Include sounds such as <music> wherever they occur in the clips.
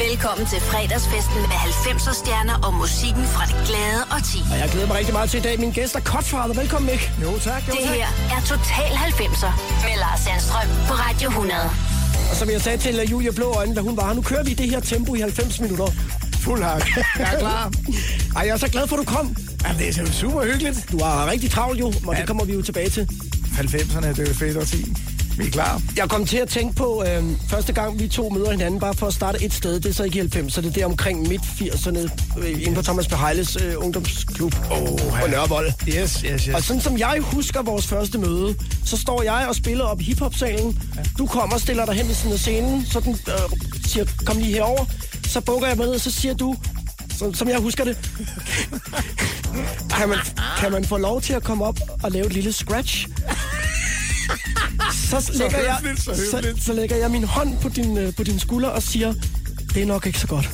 Velkommen til fredagsfesten med 90'er stjerner og musikken fra det glade og ti. Og jeg glæder mig rigtig meget til i dag. Min gæst er Godfather. Velkommen, Mick. Jo tak, jo Det tak. her er Total 90'er med Lars Sandstrøm på Radio 100. Og som jeg sagde til uh, Julia Blå Øjne, da hun var her, nu kører vi det her tempo i 90 minutter. Fuld hak. Jeg er klar. <laughs> Ej, jeg er så glad for, at du kom. Jamen, det er jo super hyggeligt. Du har rigtig travlt jo, og Ja. det kommer vi jo tilbage til. 90'erne, det er jo fedt årti. Vi er klar. Jeg kom til at tænke på, øh, første gang vi to møder hinanden, bare for at starte et sted, det er så ikke i 90, så det er der omkring midt 80'erne, øh, inde på Thomas Behejles øh, ungdomsklub Åh, på Nørrevold. Yes, yes, yes. Og sådan som jeg husker vores første møde, så står jeg og spiller op i hiphop-salen. Du kommer og stiller dig hen ved siden af scenen, så den øh, siger, kom lige herover. Så bukker jeg mig ned, og så siger du, som, som jeg husker det, <laughs> kan man, kan man få lov til at komme op og lave et lille scratch? Så, lægger jeg, så så lægger jeg min hånd på din, øh, på din skulder og siger, det er nok ikke så godt.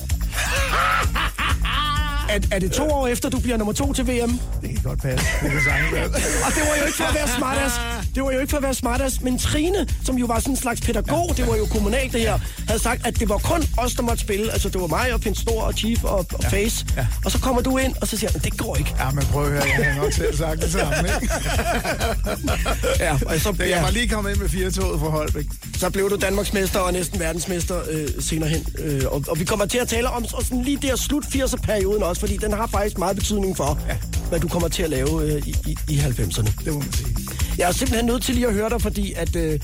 Er, er det to år efter, du bliver nummer to til VM? Det kan godt passe. Det kan. <laughs> Og det var jo ikke for at være smartass. Det var jo ikke for at være smartass. Men Trine, som jo var sådan en slags pædagog, det var jo kommunalt det her, havde sagt, at det var kun os, der måtte spille. Altså det var mig og Pind Stor og Chief og, og Face. ja. Og så kommer du ind, og så siger han, det går ikke. Ja, men prøv at høre, jeg har nok selv sagt det samme, ikke? <laughs> Ja, og så, Det, jeg ja, var lige kommet ind med fire toget fra Holbæk. så blev du Danmarksmester og næsten verdensmester øh, senere hen. Øh, og, og vi kommer til at tale om og sådan lige der slut 80'er-perioden også, fordi den har faktisk meget betydning for, ja. hvad du kommer til at lave øh, i, i, i 90'erne. Det må man sige. Jeg er simpelthen nødt til lige at høre dig, fordi at... Øh,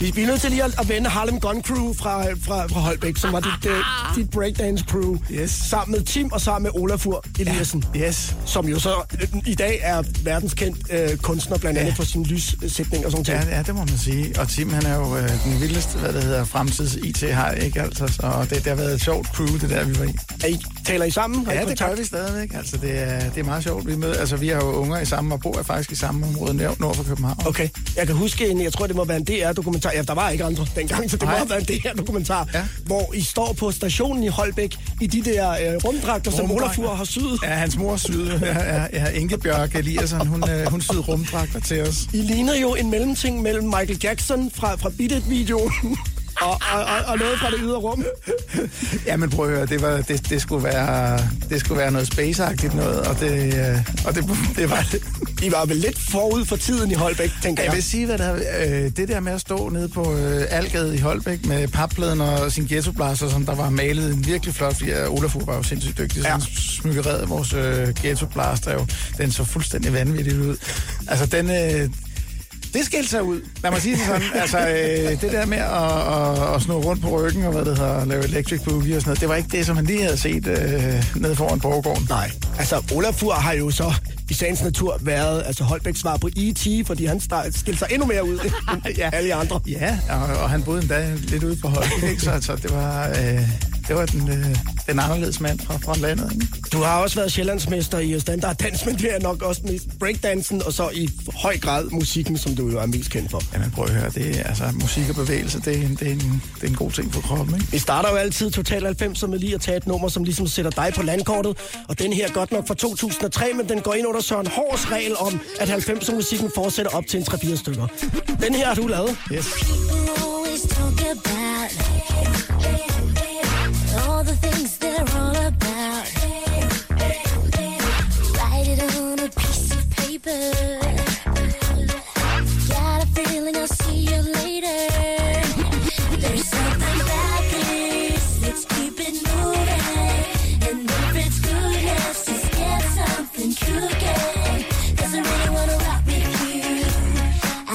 vi vi er nødt til lige at, at vende Harlem Gun Crew fra, fra, fra Holbæk, som var dit, øh, dit breakdance crew. Yes. Sammen med Tim og sammen med Olafur Eliassen. Yes. Som jo så øh, i dag er verdenskendt øh, kunstner, blandt andet Ja. for sin lyssætning og sådan ting. Ja, ja, det må man sige. Og Tim, han er jo øh, den vildeste, hvad det hedder, fremtids IT har ikke altså. Så det, det har været et sjovt crew, det der, vi var i. Er I, taler I sammen? Har I Ja, det kontakt? gør vi stadigvæk. Altså, det er, det er meget sjovt. Vi, med, altså, vi har jo unger i samme, og bor faktisk i samme område nord for København. Okay. Jeg kan huske en, jeg tror, det må være en DR-dokumentar. Ja, der var ikke andre dengang, så det må Nej. have været en DR-dokumentar. Ja. Hvor I står på stationen i Holbæk i de der øh, rumdragter, som. Olafur har syet. Ja, hans mor syede. Ja, ja, ja Ingebjørg Eliasson, hun, øh, hun syede rumdragter til os. I ligner jo en mellemting mellem Michael Jackson fra, fra Beat It-videoen og, og, og, og noget fra det ydre rum. <laughs> Ja, men prøv at høre, det, var, det, det, skulle, være, det skulle være noget spaceagtigt noget, og det, øh, og det, det var det. I var vel lidt forud for tiden i Holbæk, tænker Jeg jeg. vil sige, hvad der, øh, det der med at stå nede på øh, Algade i Holbæk med pappladen og sin ghettoblaster, som der var malet en virkelig flot, fordi Olafur var jo sindssygt dygtig, så Ja. han smykkerede vores øh, ghettoblaster jo. Den så fuldstændig vanvittigt ud. Altså, den... Øh, det skilte altså sig ud. Lad mig sige det sådan. Altså, øh, det der med at, at, at snurre rundt på ryggen og hvad det hedder, lave electric boogie og sådan noget, det var ikke det, som han lige havde set øh, nede foran borggården. Nej, altså Olafur har jo så i sagens natur været altså Holbæks svar på E.T., fordi han skilte sig endnu mere ud <laughs> end Ja. alle andre. Ja, og, og han boede endda lidt ude på Holbæk, ikke? Så, så det var, øh, det var den, øh, den anderledes mand fra, fra landet. Ikke? Du har også været sjællandsmester i standarddans, men det er nok også mest breakdansen, og så i høj grad musikken, som du jo er mest kendt for. Jamen prøv at høre, det er, altså, musik og bevægelse, det er, en, det, er en, det er en god ting for kroppen. Ikke? Vi starter jo altid Total 90 med lige at tage et nummer, som ligesom sætter dig på landkortet. Og den her er godt nok fra 2003, men den går ind under Søren Hårds regel om, at 90'er-musikken fortsætter op til en 3-4 stykker. Den her har du lavet. Yes. All the things they're all about. Write it on a piece of paper.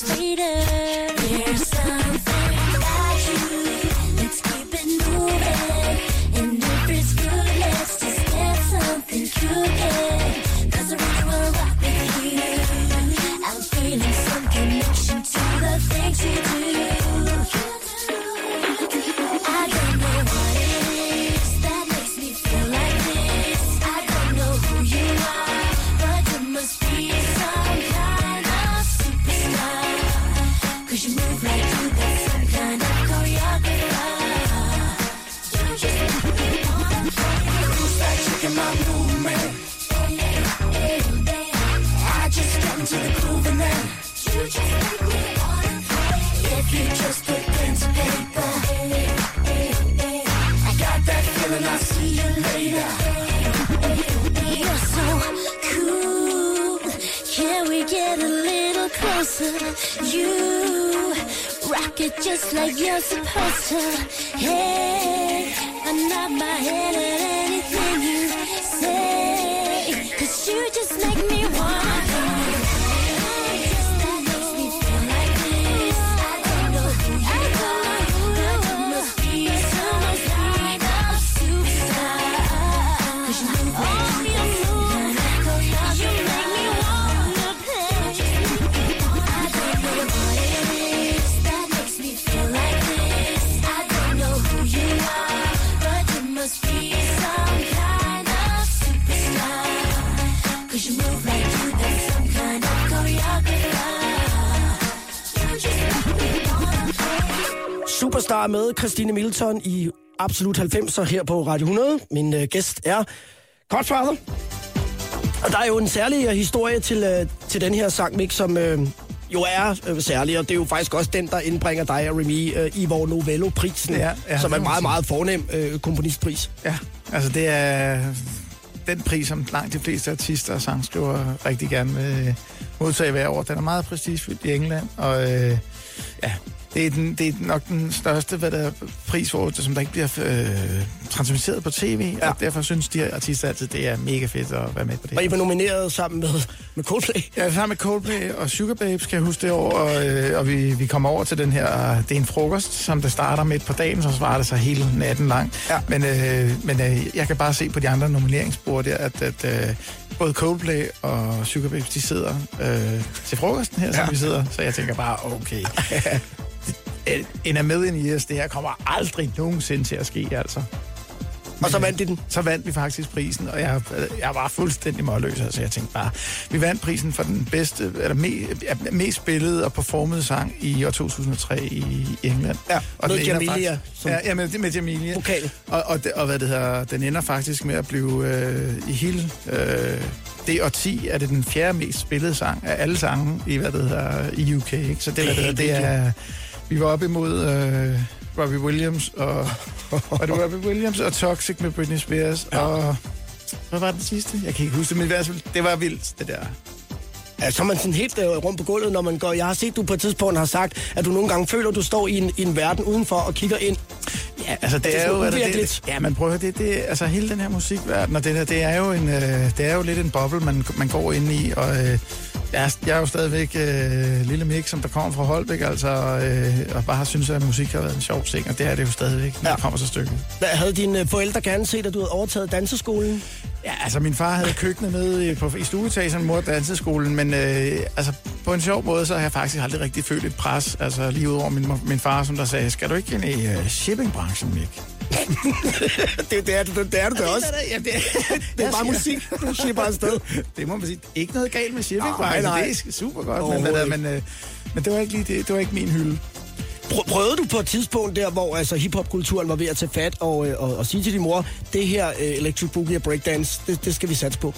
sweeter. Christine Milton i Absolut 90'er her på Radio 100. Min øh, gæst er Godfather. Og der er jo en særlig øh, historie til, øh, til den her sang, Mik, som øh, jo er øh, særlig, og det er jo faktisk også den, der indbringer dig og Remy øh, i vores Novello-prisen, Ja, ja, som er en meget, meget fornem øh, komponistpris. Ja, altså det er den pris, som langt de fleste artister og sangskrivere rigtig gerne vil modtage hver år. Den er meget prestigefyldt i England, og øh, ja, det er, den, det er nok den største hvad der, pris, hvor, som der ikke bliver øh, transmitteret på tv, ja. og derfor synes de her artister altid, det er mega fedt at være med på det. Og I var nomineret sammen med, med Coldplay. Ja, sammen med Coldplay og Sugar Babes, kan jeg huske det år, og, øh, og vi, vi kommer over til den her, det er en frokost, som det starter midt på dagen, så svarer det sig hele natten lang. Ja. Men, øh, men øh, jeg kan bare se på de andre nomineringsbord der, at, at øh, både Coldplay og Sugar Babes, de sidder øh, til frokosten her, som Ja. vi sidder, så jeg tænker bare, okay. <laughs> En af med i yes, det her kommer aldrig nogensinde til at ske, altså. Og så vandt de den. Så vandt vi faktisk prisen, og jeg, jeg var fuldstændig målløs. Altså, jeg tænkte bare, vi vandt prisen for den bedste, eller me, mest spillede og performede sang i år 2003 i England. Ja, og med Jamelia Faktisk, som ja, ja, med, med Jamelia. vokal. Og, og, og hvad det hedder, den ender faktisk med at blive øh, i hele øh, det årti, er det den fjerde mest spillede sang af alle sange i, hvad det hedder, i UK. Ikke? Så det, hvad det, hedder, det er, vi var op imod øh, Robbie Williams, og, <laughs> var det Robbie Williams og Toxic med Britney Spears, ja. og hvad var det sidste? Jeg kan ikke huske det, men i hvert fald, det var vildt, det der. Ja, så er man sådan helt øh, rundt på gulvet, når man går. Jeg har set, du på et tidspunkt har sagt, at du nogle gange føler, at du står i en, i en verden udenfor og kigger ind. Ja, altså det, det er er jo... uvirkeligt. det, ja, men prøv at høre, det, det, altså hele den her musikverden, og det der, det er jo, en, øh, det er jo lidt en boble, man, man går ind i, og øh, jeg, er, jeg er jo stadigvæk øh, lille Mik, som der kommer fra Holbæk, altså, øh, og bare synes, at musik har været en sjov ting, og det er det jo stadigvæk, når Ja. det kommer så stykket. Hvad, havde dine øh, forældre gerne set, at du havde overtaget danseskolen? Ja, altså min far havde køkkenet med i- på, i stueetagen, mor danseskolen, men øh, altså på en sjov måde, så har jeg faktisk aldrig rigtig følt et pres, altså lige udover min, min far, som der sagde, skal du ikke ind i uh, shippingbranchen, Mik? <laughs> det, det, er, det, det er du da også. Ja, det, Det er <laughs> bare musik, du shipper afsted. <laughs> Det må man sige. Ikke noget galt med shipping, Nej, nej, nej. Det er super godt, men, men, men, øh, men det var ikke lige det, det var ikke min hylde. Prøvede du på et tidspunkt der, hvor altså, hiphopkulturen var ved at tage fat og, øh, og, og sige til din mor, det her øh, electric boogie og breakdance, det, det skal vi satse på?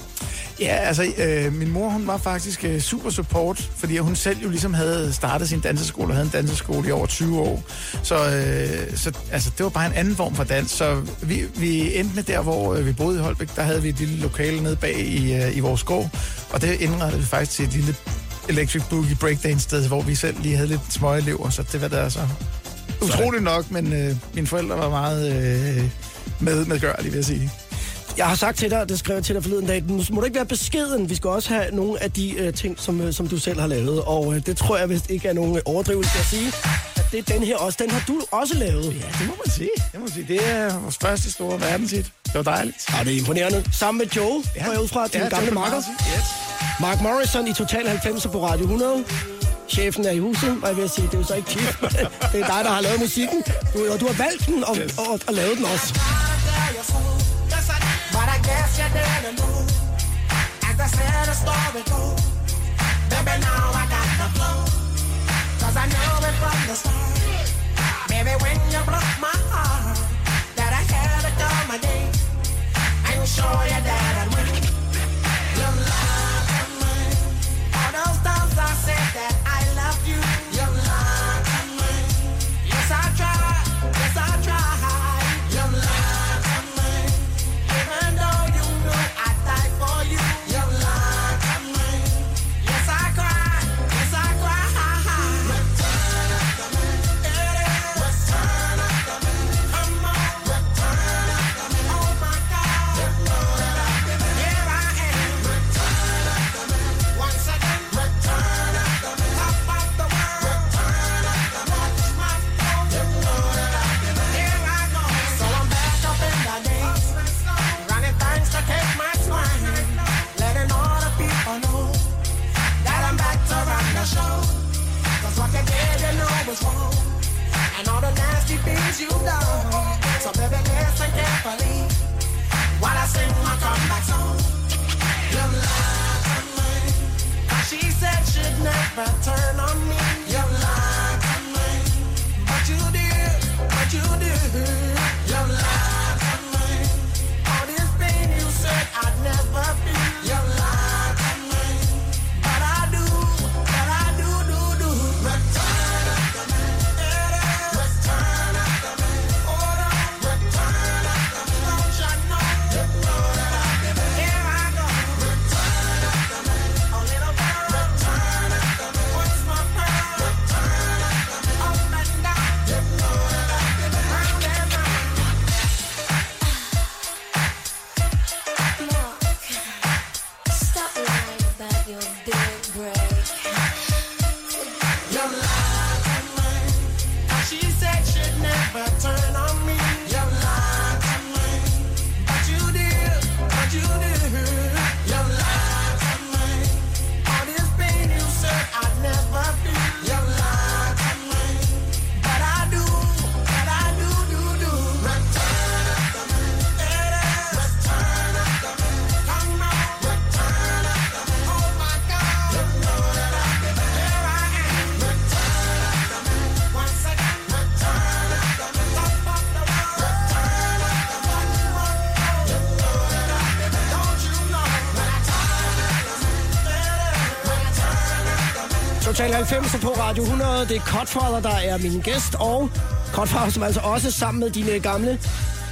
Ja, altså, øh, min mor, hun var faktisk øh, super support, fordi hun selv jo ligesom havde startet sin danseskole og havde en danseskole i over 20 år. Så, øh, så altså, det var bare en anden form for dans. Så vi, vi endte med der, hvor øh, vi boede i Holbæk, der havde vi et lille lokale nede bag i, øh, i vores gård, og det indrettede vi faktisk til et lille electric boogie breakdance sted, hvor vi selv lige havde lidt små elever, så det var der så utroligt nok, men øh, mine forældre var meget øh, med, medgørlige, vil jeg sige. Jeg har sagt til dig, og det skrev jeg til dig forleden dag, nu må du ikke være beskeden. Vi skal også have nogle af de øh, ting, som, øh, som du selv har lavet. Og øh, det tror jeg vist ikke er nogen øh, overdrivelse at sige. At det er den her også. Den har du også lavet. Ja, det må man sige. Det, må man sige. det er vores første store verdenshit. Det var dejligt. Ja, det er imponerende. Sammen med Joe, ja. går jeg ud fra, din gamle Joe makker. Yes. Mark Morrison i Total 90 på Radio 100. Chefen er i huset, og jeg vil sige, det er jo så ikke chief. <laughs> det er dig, der har lavet musikken. Du, og du har valgt den og, Yes. og, og, og lavet den også. Guess you didn't know. As I said, the story goes. Baby, now I got the flow. Cause I knew it from the start. Baby, when you broke my heart, that I had to come again. And show you that I'd is wrong and all the nasty things you've done. So baby, listen carefully while I sing my comeback. 90 på Radio 100. Det er Cutfather, der er min gæst, og Cutfather, som altså også sammen med dine gamle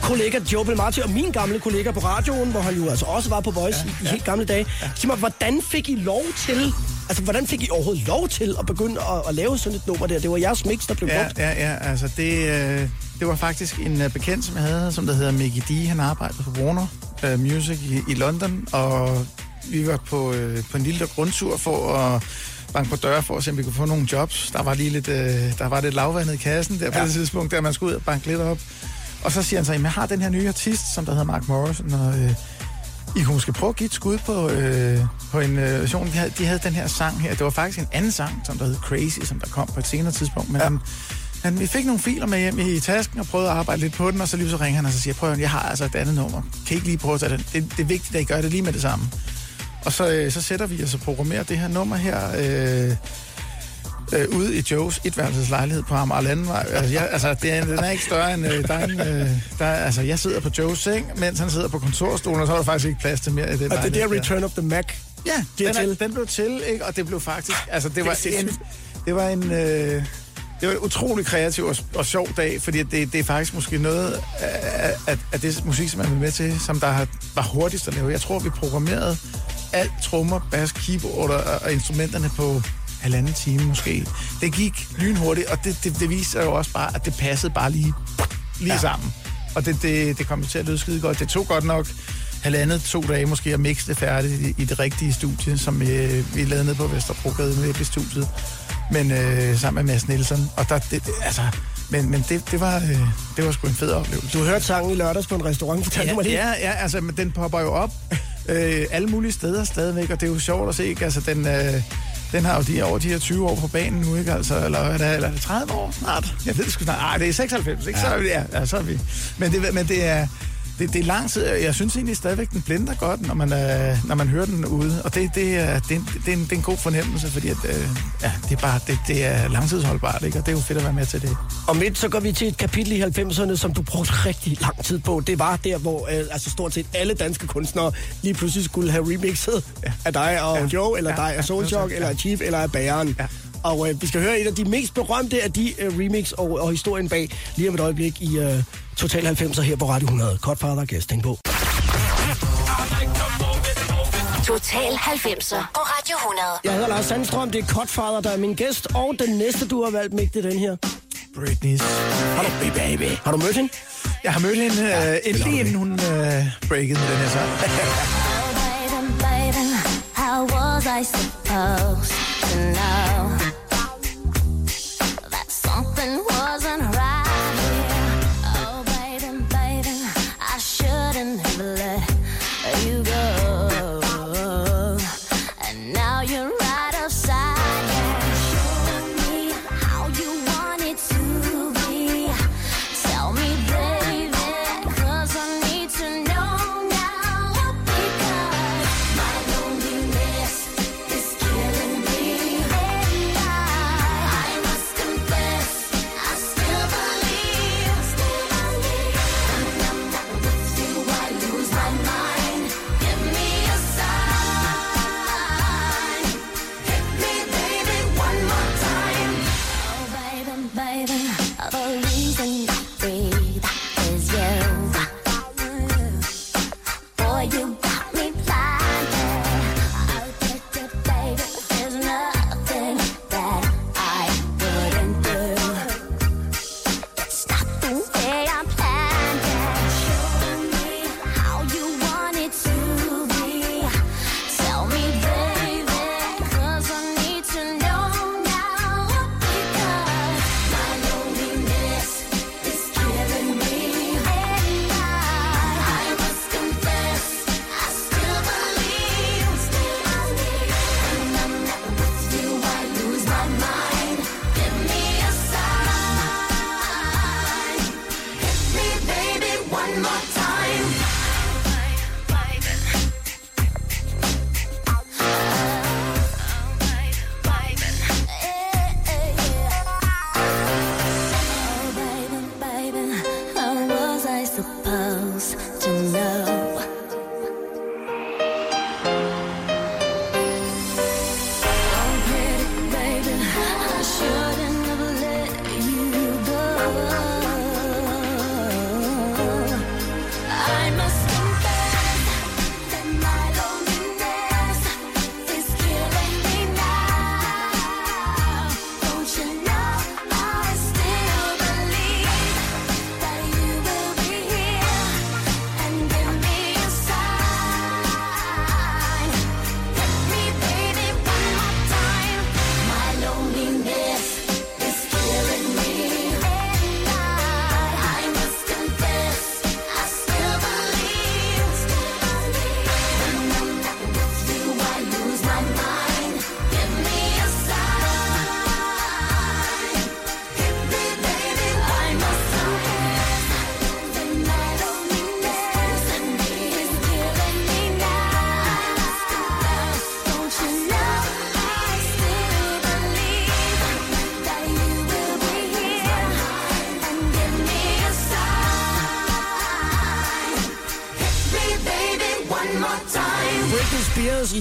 kollega Joe Belmarti og min gamle kollega på radioen, hvor han jo altså også var på Voice ja, i, i helt gamle dage. Sig mig, hvordan fik I lov til, altså hvordan fik I overhovedet lov til at begynde at, at lave sådan et nummer der? Det var jeres mix, der blev Ja, brugt. ja, ja, altså det, øh, det var faktisk en øh, bekendt, som jeg havde, som der hedder Mickey D. Han arbejdede på Warner øh, Music i, i London, og vi var på, øh, på en lille rundtur for at banke på døre for at se, om vi kunne få nogle jobs. Der var lige lidt, øh, der var lidt lavvandet i kassen der på Ja. det tidspunkt, der man skulle ud og banke lidt op. Og så siger han så, at jeg har den her nye artist, som der hedder Mark Morrison, og øh, I kunne måske prøve at give et skud på, øh, på en øh, version. De havde, de havde den her sang her. Det var faktisk en anden sang, som der hed Crazy, som der kom på et senere tidspunkt. Men ja. han, han, vi fik nogle filer med hjem i tasken og prøvede at arbejde lidt på den, og så lige så ringer han og så siger, prøv at jeg har altså et andet nummer. Kan I ikke lige prøve at tage den? Det, det er vigtigt, at I gør det lige med det samme. Og så, øh, så sætter vi os og programmerer det her nummer her øh, øh, ude i Joes etværelseslejlighed på Amager Landvej. Altså, jeg, altså det er, den er ikke større end... Øh, der er en, øh, der, er- altså, jeg sidder på Joes seng, mens han sidder på kontorstolen, og så er der faktisk ikke plads til mere i det Og det er der Return of the Mac. Ja, Det den, er, den blev til, ikke? og det blev faktisk... Altså, det var en... Det var en... Øh, det var en utrolig kreativ og, og sjov dag, fordi det, det er faktisk måske noget af, af, af det musik, som jeg er med til, som der har, var hurtigst at lave. Jeg tror, vi programmerede alt trommer, bass, keyboard og, og instrumenterne på halvanden time måske. Det gik lynhurtigt, og det, det, det viser jo også bare, at det passede bare lige, lige ja. sammen. Og det, det, det kom til at lyde skide godt. Det tog godt nok halvandet, to dage måske at mixe det færdigt i, i det rigtige studie, som øh, vi lavede ned på Vesterbrogade med i studiet. Men øh, sammen med Mads Nielsen. Og der, det, det, altså, men, men det, det, var, øh, det var sgu en fed oplevelse. Du hørte sangen i lørdags på en restaurant, fortalte Ja, du mig det? ja, ja, altså, men den popper jo op øh, alle mulige steder stadigvæk, og det er jo sjovt at se, ikke? Altså, den, øh, den har jo de, over de her 20 år på banen nu, ikke? Altså, eller, er eller er det 30 år snart? Jeg ved det sgu snart. Ej, det er 96, ikke? Ja. Så, er vi- ja, ja, så er vi. Men det, men det er... Det, det er lang tid. Jeg synes egentlig stadigvæk, den blinder godt, når man, øh, når man hører den ude. Og det, det, er, det, er en- det, er en, det er en god fornemmelse, fordi at, øh, ja, det, er bare, det, det er langtidsholdbart, ikke? og det er jo fedt at være med til det. Om lidt, så går vi til et kapitel i 90'erne, som du brugte rigtig lang tid på. Det var der, hvor øh, altså stort set alle danske kunstnere lige pludselig skulle have remixet ja. af dig og Ja. Joe, eller Ja, dig og Soulshock, ja. eller af Chief, eller af Bæren. Ja. Og øh, vi skal høre et af de mest berømte af de øh, remix og, og historien bag lige om et øjeblik i øh, Total 90'er her på Radio 100. Godfather Gæsting på. Total 90'er på Radio 100. Jeg hedder Lars Sandstrøm, det er Godfather, der er min gæst, og den næste, du har valgt, Mik, det er den her. Britney's Har du, baby. Har du mødt hende? Jeg har mødt hende øh, inden, lige inden hun øh, breakede med den her sang. Oh, baby, baby, how was I supposed to know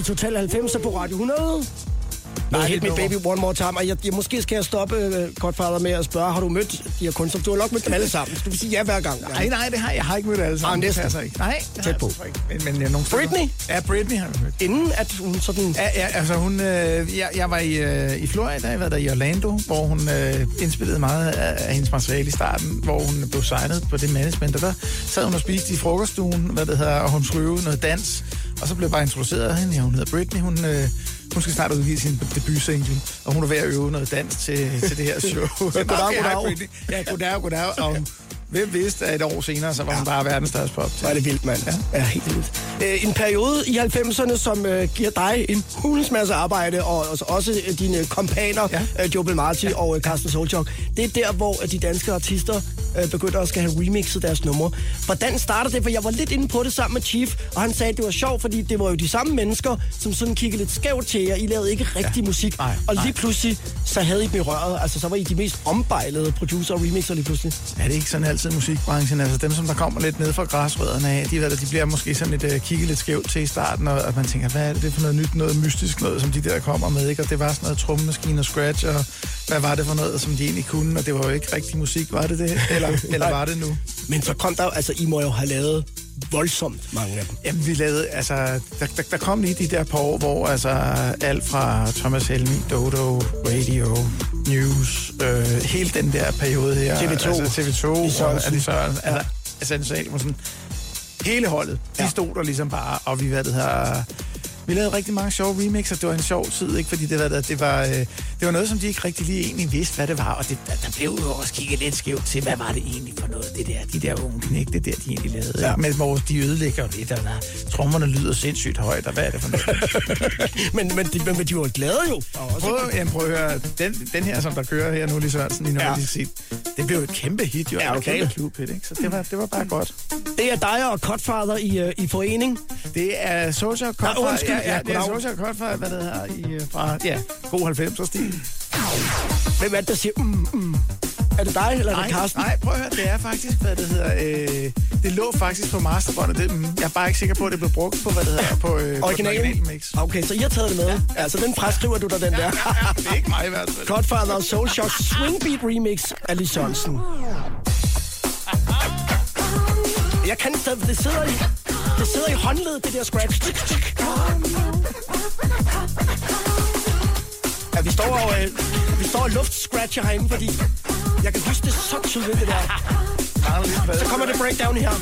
i Total 90 på Radio 100. Nej, Hit Me nummer. Baby One More Time. Og jeg, jeg, måske skal jeg stoppe, uh, Godfather, med at spørge, har du mødt de her kunstnere? Du har nok mødt dem alle sammen. Du vil sige ja hver gang. Nej, nej, det har jeg har ikke mødt alle sammen. Ah, næsten. Det ikke. Nej, det Tæt jeg på. ikke. Men, men øh, nogle. Britney? Ja, Britney har jeg mødt. Inden at hun sådan... Ja, ja, altså hun, øh, jeg, jeg var i, øh, i Florida, jeg var der i Orlando, hvor hun øh, indspillede meget af, af hendes materiale i starten, hvor hun blev signet på det management, og der sad hun og spiste i frokoststuen, hvad det hedder, og hun skulle noget dans, og så blev jeg bare introduceret af hende, ja, hun hedder Britney, hun, øh, hun skal snart udgive sin debutsingle, og hun er ved at øve noget dans til, til det her <laughs> show. goddag, goddag. Britney. Ja, goddag, goddag, og hvem vidste, at et år senere, så var hun bare verdens største pop. Er det vildt, mand. Ja. ja helt vildt. Øh, en periode i 90'erne, som øh, giver dig en hulens masse arbejde, og også, også øh, dine kompaner, ja. Ja. øh, Joe Belmarti ja. og øh, Carsten Solchok. Det er der, hvor øh, de danske artister øh, begynder at skal have remixet deres numre. Hvordan starter det? For jeg var lidt inde på det sammen med Chief, og han sagde, at det var sjovt, fordi det var jo de samme mennesker, som sådan kiggede lidt skævt til jer. I lavede ikke rigtig ja. musik. Nej, og lige nej. pludselig, så havde I dem i røret. Altså, så var I de mest ombejlede producer og remixer lige pludselig. Er det ikke sådan altid musikbranchen? Altså dem, som der kommer lidt ned fra græsrødderne af, de, ved, de bliver måske sådan lidt uh, kigget lidt skævt til i starten, og at man tænker, hvad er det, for noget nyt, noget mystisk noget, som de der kommer med, ikke? Og det var sådan noget trommemaskine og scratch, og hvad var det for noget, som de egentlig kunne, og det var jo ikke rigtig musik, var det det? <laughs> Eller, eller var det nu? Men så kom der jo- altså, I må jo have lavet voldsomt mange af dem. Jamen, vi lavede, altså, der, der, der kom lige de der par år, hvor altså alt fra Thomas Helmi, Dodo, Radio, News, øh, hele den der periode her. TV2. Altså TV2 Lis og Sørensen. Ali Søren. Ja. Altså, altså, altså, sådan, hele holdet, de Ja. stod der ligesom bare, og vi, hvad det her, vi lavede rigtig mange sjove remixer. Det var en sjov tid, ikke? Fordi det var, det var, øh, det var noget, som de ikke rigtig lige egentlig vidste, hvad det var. Og det, der, blev jo også kigget lidt skævt til, hvad var det egentlig for noget, det der, de der unge knæk, det der, de egentlig lavede. Ja. Men hvor de ødelægger jo lidt, og der, trommerne lyder sindssygt højt, og hvad er det for noget? <laughs> men, men, de, men, de var glade jo. Og også, Prøv, jamen, prøv at høre, den, den her, som der kører her nu, lige Sørensen, lige nu, Ja. set, det blev et kæmpe hit, jo. Ja, okay. Kæmpe klubhit, ikke? Så det var, det var bare godt. det er dig og Godfather i, uh, i forening. Det er Social Cut Nej, undskyld, ja, ja, ja, det er. Social Cut fra, hvad det hedder, i, øh, fra, ja, god 90'er stil. Hvem er det, der siger, mm, mm. Er det dig, eller er Nej, det Carsten? nej, prøv at høre, det er faktisk, hvad det hedder, øh, det lå faktisk på masterbåndet. Det, mm, jeg er bare ikke sikker på, at det blev brugt på, hvad det hedder, på, øh, på Originalen? originale mix. Okay, så I har taget det med. Ja, ja så den fraskriver du dig, den der. det er ikke mig i hvert fald. Godfather og Soul Shock Swing Beat Remix af Lis Sørensen. Jeg kan stadig, det sidder i. det sidder i håndledet, det der scratch. Tik, tik. Ja, vi står og, øh, vi står og luftscratcher herinde, fordi jeg kan huske det så tydeligt, det der. <laughs> Så kommer det breakdown her.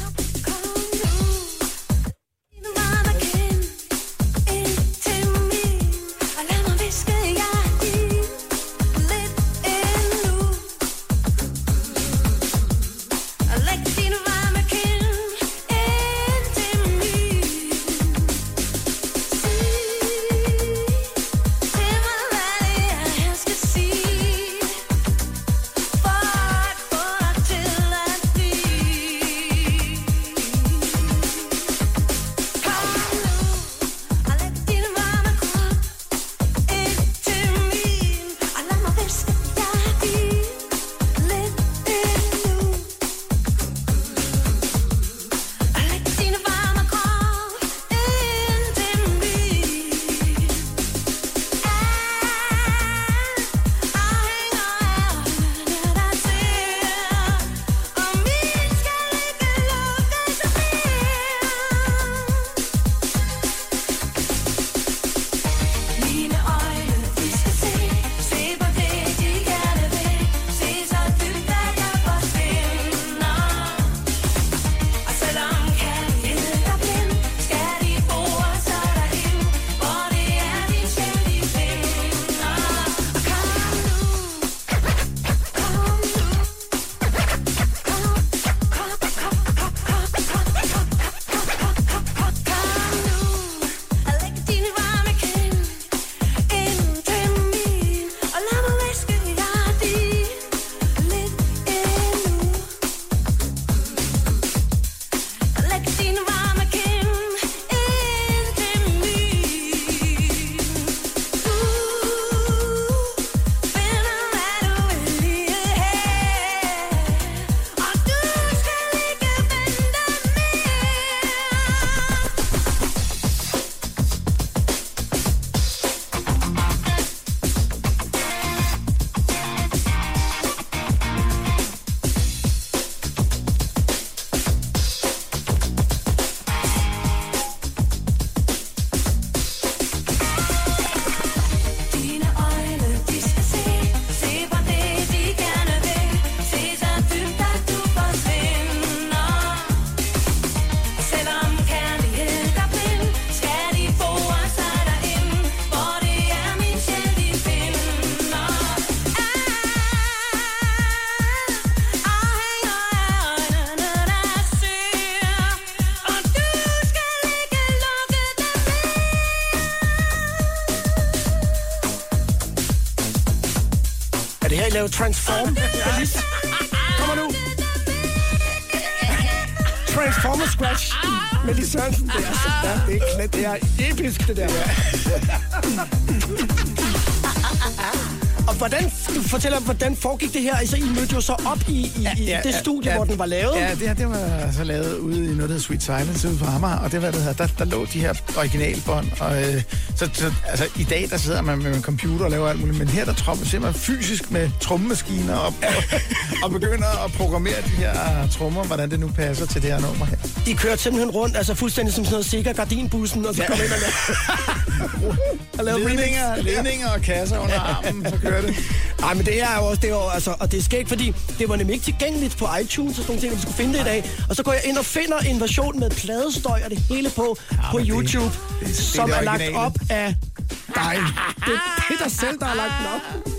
Lave Transform? Alice? Kommer nu. Transformer Scratch med Lis Sørensen. Det er, ja, det er, det er episk, det der. <laughs> Og hvordan, du fortæller, hvordan foregik det her? Altså, I mødte jo så op i, i, i det studie, hvor den var lavet. Ja, det her det var så lavet ude i noget, der hedder Sweet Silence ude på Amager, og det var det her, der, der lå de her originalbånd, og øh, så, så, altså, i dag, der sidder man med en computer og laver alt muligt, men her, der tror man simpelthen fysisk med trommemaskiner op, og, og begynder at programmere de her trommer, hvordan det nu passer til det her nummer her. I kørte simpelthen rundt, altså fuldstændig som sådan noget sikker gardinbussen, og så kom ind og lavede, <laughs> og lavede. Ledninger, ledninger og kasser under armen, så kører det. <laughs> Ej, men det her er jo også, det er jo, altså, og det er skægt, fordi det var nemlig ikke tilgængeligt på iTunes og sådan nogle ting, at vi skulle finde det i dag. Og så går jeg ind og finder en version med pladestøj og det hele på, på men det- YouTube, det- det er som det er lagt originale. op af dig. Det, det er dig selv, der har lagt den op.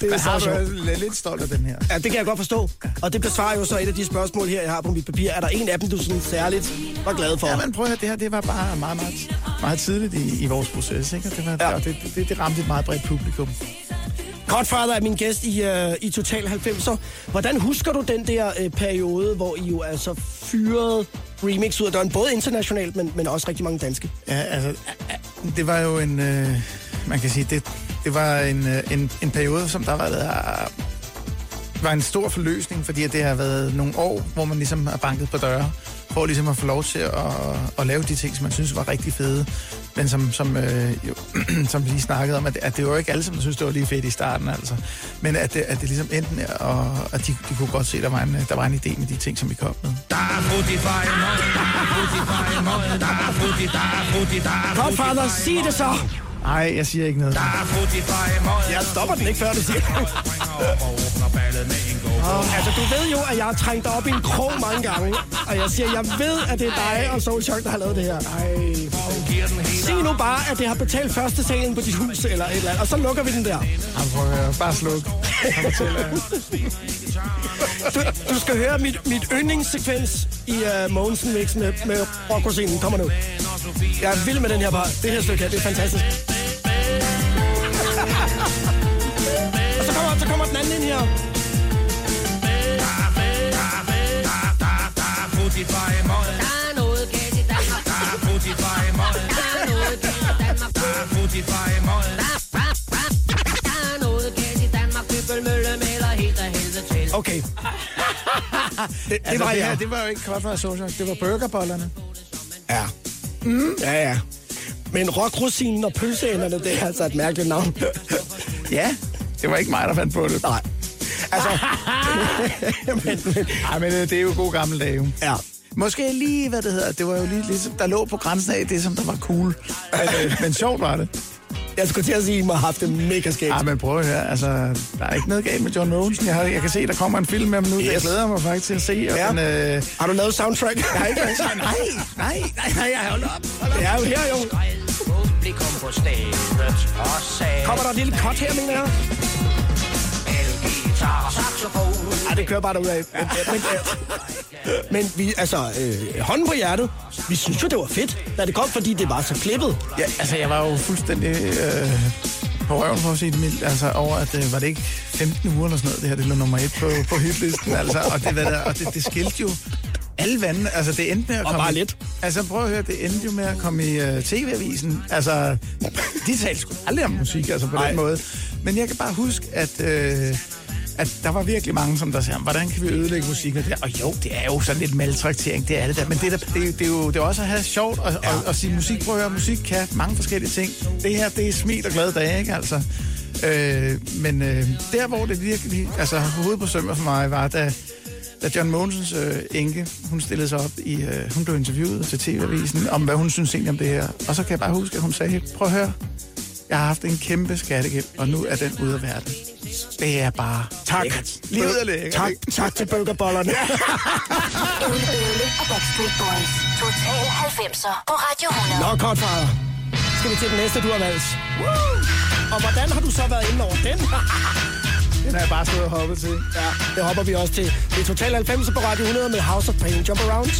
Det er så sjovt. lidt stolt af den her. Ja, det kan jeg godt forstå. Og det besvarer jo så et af de spørgsmål her, jeg har på mit papir. Er der en af dem, du sådan særligt var glad for? Ja, men prøv at høre, det her det var bare meget, meget, meget tidligt i, i vores proces, ikke? Og det, var, Ja. ja. det, det, det ramte et meget bredt publikum. Godfather er min gæst i, uh, i Total 90'er. Hvordan husker du den der uh, periode, hvor I jo altså fyrede remix ud af døren, både internationalt, men, men også rigtig mange danske? Ja, altså, øh, det var jo en, øh, man kan sige, det, det var en, øh, en, en periode, som der var, der var en stor forløsning, fordi det har været nogle år, hvor man ligesom har banket på døre for ligesom at få lov til at, at lave de ting, som man synes var rigtig fede. Men som, som, øh, jo, <clears throat> som vi lige snakkede om, at, at det var jo ikke alle, som synes, det var lige fedt i starten, altså. Men at det, at det ligesom endte med, og at de, de kunne godt se, at der var, en, der var en idé med de ting, som vi kom med. Der er frutti der er frutti fej møg, der er frutti, der er frutti, der er frutti Godfather, sig det så! Nej, jeg siger ikke noget. Der er. Jeg stopper den ikke, før du siger <laughs> go Altså, du ved jo, at jeg har trængt dig op i en krog mange gange. Og jeg siger, jeg ved, at det er dig og Soul Shock, der har lavet det her. Ej, sig nu bare, at det har betalt første salen på dit hus eller et eller andet, og så lukker vi den der. Jamen. Bare sluk. <laughs> Du, du skal høre mit, mit yndlingssekvens i uh, Mogensen Mix med, med rockrosinen. Kommer nu. Jeg er vild med den her par. Det her stykke her, det er fantastisk. Så kommer, så kommer den anden ind her. Er frutti fej møg. Der er noget galt i Danmark. Der er. Der er noget galt i Danmark. Der er. Der er noget galt i Danmark. Bøbelmølle maler helt af helvede til. Okay. det, det Altså, var det, her, det var jo ikke for social. Det var burgerbollerne. Ja. Mm. Ja, ja. Men rockrosinen og pølseenderne, det er altså et mærkeligt navn. <laughs> Ja, det var ikke mig, der fandt på det. Nej. Altså, <laughs> men, men, Ej, men øh, det er jo god gammel dag, jo. ja. Måske lige, hvad det hedder, det var jo lige ligesom, der lå på grænsen af det, som der var cool. Men, øh, men sjovt var det. Jeg skulle til at sige, at I må have haft det mega skægt. Ja, men prøv at høre, altså, der er ikke noget galt med John Mogensen. Jeg, har, jeg kan se, der kommer en film med ham nu, yes. jeg glæder mig faktisk til at se. Og, Ja. men, øh, Har du lavet soundtrack? Har ikke nej, nej, nej, nej, jeg hold op. Hold op. Jo her, jo. Publikum på stedet og sagde Kommer der et lille cut her, mener jeg? Nej, det kører bare derudad. Men, men, men, men vi, altså, øh, hånden på hjertet, vi synes jo, det var fedt, da det kom, fordi det var så klippet. Ja, altså, jeg var jo fuldstændig øh, på røven, for at sige det mildt, altså, over, at øh, var det ikke 15 uger eller sådan noget, det her, det lå nummer et på, på hitlisten, altså, og det, var der, og det, det skilte jo alle vandene, altså det endte med at Og komme... bare i- lidt. Altså prøv at høre, det endte jo med at komme i uh, tv-avisen, altså, de talte sgu aldrig om musik, altså på Nej. den måde, men jeg kan bare huske, at... Øh, at der var virkelig mange, som der siger, hvordan kan vi ødelægge musik? Og, det, og jo, det er jo sådan lidt maltraktering, det er det der. Men det, er, der- det, det, er jo det er også at have sjovt og, ja. og, og sige musik. Prøv at høre, musik kan mange forskellige ting. Det her, det er smil og glade dage, ikke altså? Øh, men øh, der, hvor det virkelig, altså hovedet på sømmer for mig, var, da, da John Mogensens øh, enke, hun stillede sig op i, øh, hun blev interviewet til TV-avisen, om hvad hun synes egentlig om det her. Og så kan jeg bare huske, at hun sagde, prøv at høre, jeg har haft en kæmpe skattegæld, og nu er den ude af verden. Det er bare Tak. Livet er lækkert. Tak, ikke? tak til burgerbollerne. <laughs> Ole Bølle og Backstreet Boys. Total 90'er på Radio 100. Nå, Godfather. Skal vi til den næste, du har valgt. Og hvordan har du så været inde over den? <laughs> Den har jeg bare stået og hoppet til. Ja, det hopper vi også til. Det er Total 90 på Radio 100 med House of Pain. Jump around.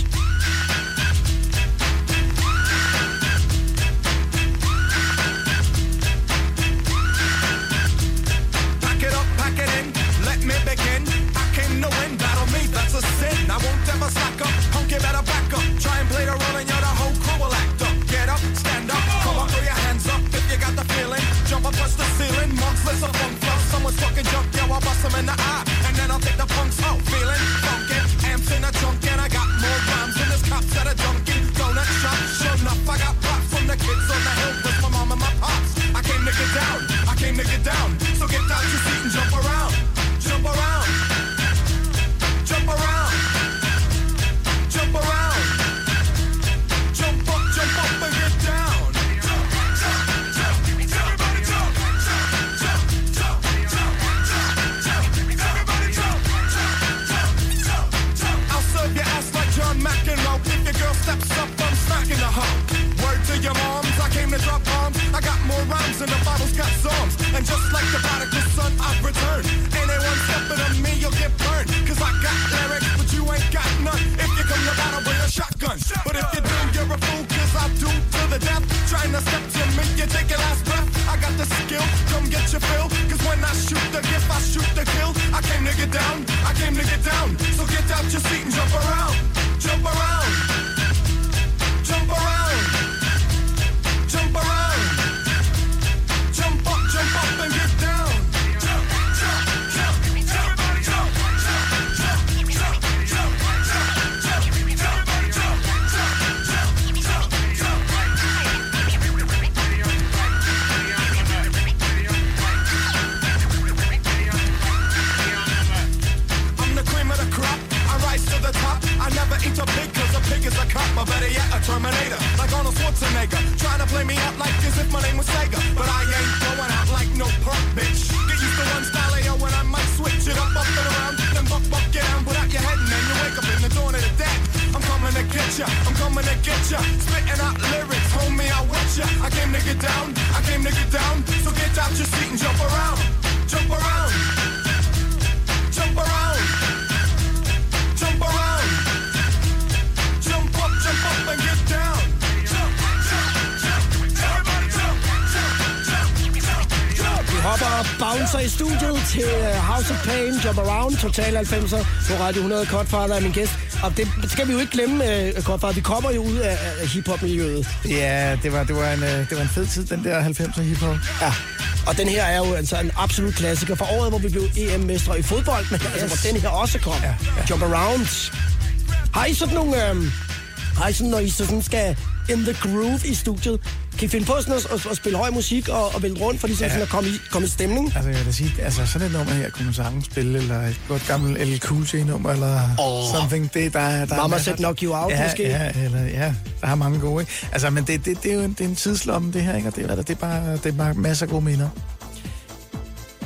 Fucking jump, yo, I bust them in the eye. And then I'll take the punks out, feeling funky. Amps in the trunk, and I got more rhymes than this cops at a junk. Bouncer i studiet til øh, House of Pain, Jump Around, Total 90'er på Radio 100. Godfather er min gæst. Og det skal vi jo ikke glemme, uh, Godfather. Vi kommer jo ud af, af hiphop-miljøet. Ja, det var, det, var en, øh, det var en fed tid, den der 90'er hiphop. Ja. Og den her er jo altså en absolut klassiker fra året, hvor vi blev EM-mestre i fodbold, men altså, hvor den her også kom. Ja, ja. Jump Around. Har I sådan nogle... Øh, har I sådan, når I sådan skal in the groove i studiet, kan I finde på sådan at, at, at spille høj musik og, og vælge rundt, for ligesom ja. sådan at komme i, komme i stemning? Altså, jeg vil da sige, altså sådan et nummer her kunne man sagtens spille, eller et godt gammelt LL Cool J-nummer, eller Åh. something. Det, der, er- der er Mama said knock you out, ja, måske? Ja, eller, ja, der er mange gode, ikke? Altså, men det, det, det er jo en, det er en tidslomme, det her, ikke? Og det, er, det, er bare, det er bare masser af gode minder.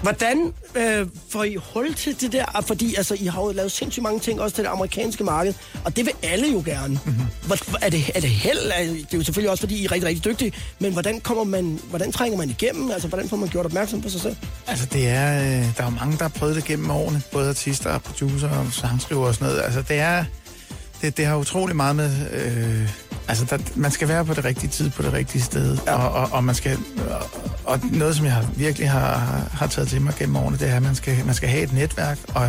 Hvordan øh, får I hul til det der? Fordi altså, I har jo lavet sindssygt mange ting også til det amerikanske marked, og det vil alle jo gerne. Mhm. Mm-hmm. Er, det, er det held? Er- Det er jo selvfølgelig også, fordi I er rigtig, rigtig dygtige, men hvordan, kommer man, hvordan trænger man igennem? Altså, hvordan får man gjort opmærksom på sig selv? Altså, det er, øh, der er jo mange, der har prøvet det gennem årene. Både artister og producer og sangskriver og sådan noget. Altså, det er... Det, det har utrolig meget med... Øh, altså, der, man skal være på det rigtige tid, på det rigtige sted. Ja. Og, og, og, man skal... Og, og noget, som jeg har, virkelig har, har taget til mig gennem årene, det er, at man skal, man skal have et netværk, og,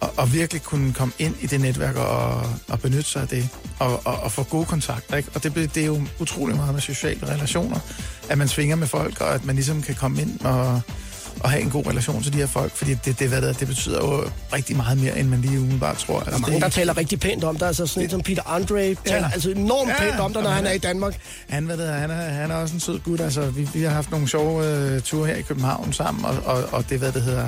og, og virkelig kunne komme ind i det netværk og, og benytte sig af det, og, og, og få gode kontakter. Ikke? Og det, det er jo utrolig meget med sociale relationer, at man svinger med folk, og at man ligesom kan komme ind og, og have en god relation til de her folk, fordi det, det, hvad det, er, det betyder jo rigtig meget mere, end man lige umiddelbart tror. Altså, Der er mange, det, der taler rigtig pænt om dig. Altså, sådan en som Peter Andre taler altså enormt Ja, pænt om dig, når han er han- i Danmark. Han, hvad det, er, han, er, han er også en sød gut. Altså, vi, vi har haft nogle sjove øh, ture her i København sammen, og, og, og det, hvad det hedder...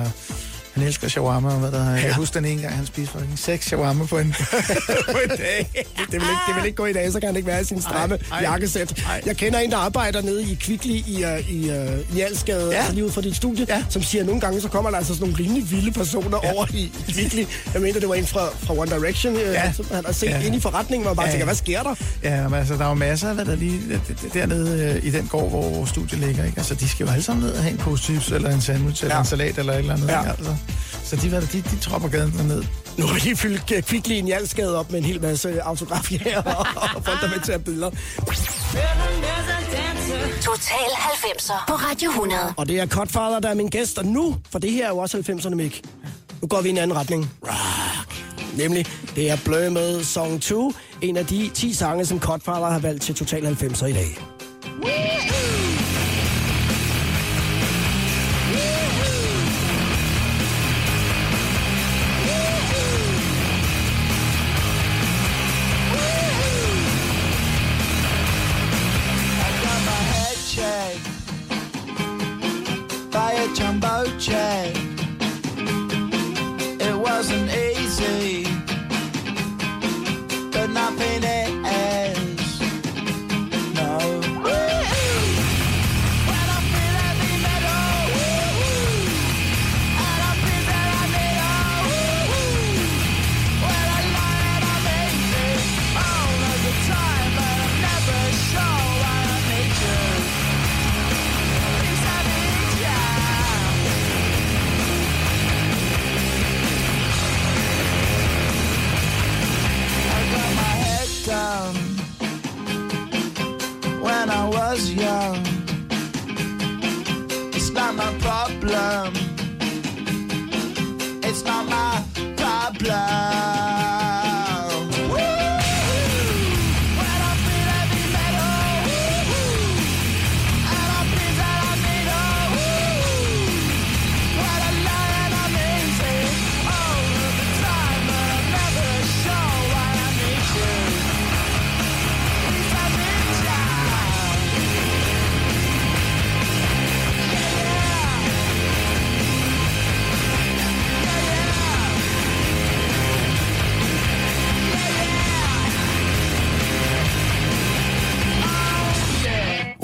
Han elsker shawarma, og hvad der ja. Jeg husker den ene gang, han spiste fucking seks shawarma på en, <laughs> på en dag. Det vil, ikke, det vil ikke gå i dag, så kan han ikke være i sin stramme Ej, ej. jakkesæt. Ej. Jeg kender en, der arbejder nede i Kvickly i, uh, i uh, Njalsgade, ja. Ja. altså lige ud fra dit studie, ja. Ja. som siger, at nogle gange så kommer der altså sådan nogle rimelig vilde personer ja. over i Kvickly. Jeg mener, det var en fra, fra One Direction, ja. Ja. som han har set ja. Ja. ind i forretningen, og bare ja. Ja, tænker, ja. hvad sker der? Ja, men altså, der er jo masser af, hvad der lige dernede øh, i den gård, hvor vores studie ligger. Ikke? Altså, de skal jo alle sammen ned og have en pose chips, eller en sandwich, eller Ja. en salat, eller et eller andet. Ja. Altså. Så de, der, de, de tropper gaden derned. Nu har de fyldt uh, Kvickly i Njalsgade op med en hel masse autografier og, <laughs> og folk, der vil tage billeder. Total 90'er på Radio 100. Og det er Cutfather, der er min gæst, og nu, for det her er jo også 90'erne, Mik. Nu går vi i en anden retning. Rock. Nemlig, det er Blø med Song 2, en af de 10 sange, som Cutfather har valgt til Total 90'er i dag. got but nothing. Was young. It's not my problem. It's not my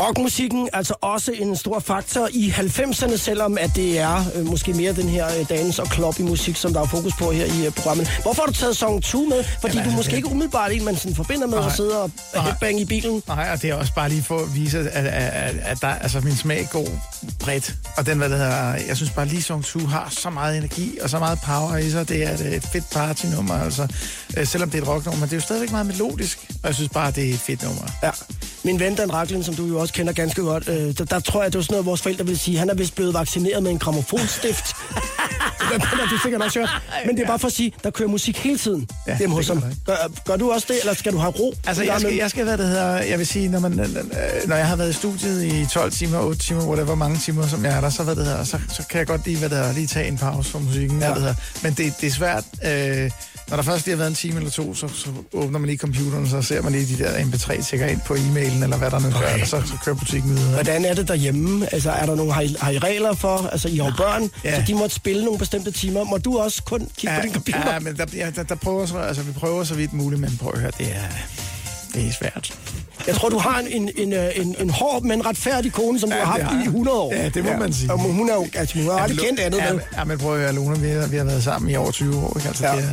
Rockmusikken altså også en stor faktor i 90'erne, selvom at det er øh, måske mere den her øh, dance- og kloppy musik, som der er fokus på her i øh, programmet. Hvorfor har du taget Song 2 med? Fordi Jamen, du altså, måske ikke umiddelbart en, man sådan forbinder med at sidde og headbang i bilen. Nej, og det er også bare lige for at vise, at, at, at, at der, altså, min smag går bredt. Og den, hvad det hedder, jeg synes bare, lige Song 2 har så meget energi og så meget power i sig. Det er et, et fedt partynummer, altså. Øh, selvom det er et rocknummer, det er jo stadigvæk meget melodisk. Og jeg synes bare, det er et fedt nummer. Ja. Min ven Dan Racklin, som du jo også kender ganske godt, øh, der, der tror jeg, det var sådan noget, vores forældre ville sige, han er vist blevet vaccineret med en gramofonstift. <laughs> det har du sikkert også hørt. Men det er bare for at sige, der kører musik hele tiden Ja, hjemme det hos gør ham. Gør, gør du også det, eller skal du have ro? Altså, jeg skal, jeg skal, hvad det hedder, jeg vil sige, når, man, når jeg har været i studiet i 12 timer, 8 timer, whatever, mange timer, som jeg er der, så, hvad det hedder, så, så kan jeg godt lige, hvad det hedder, lige tage en pause fra musikken. Ja. Hvad det hedder. Men det, det er svært, øh, når der først lige har været en time eller to, så, så åbner man lige computeren, så ser man lige de der MP3 tjekker ind på e-mailen, eller hvad der nu okay. gør, og så, så kører butikken videre. Hvordan er det derhjemme? Altså, er der nogle, har, I, har I regler for? Altså, I har jo børn, Ja. så de må spille nogle bestemte timer. Må du også kun kigge på din computer? Ja, men der, ja, der, der prøver, så, altså, vi prøver så vidt muligt, men prøv at høre, det er, det er svært. Jeg tror, du har en, en, en, øh, en, hård, men retfærdig kone, som du Ja, har det haft har i jeg. 100 år. Ja, det må man sige. Og hun er jo altså, hun har aldrig men kendt andet. Ja, vel? ja, men prøv at høre, Luna, vi har, vi har været sammen i over 20 år. Ikke? Altså, Ja. ja. det,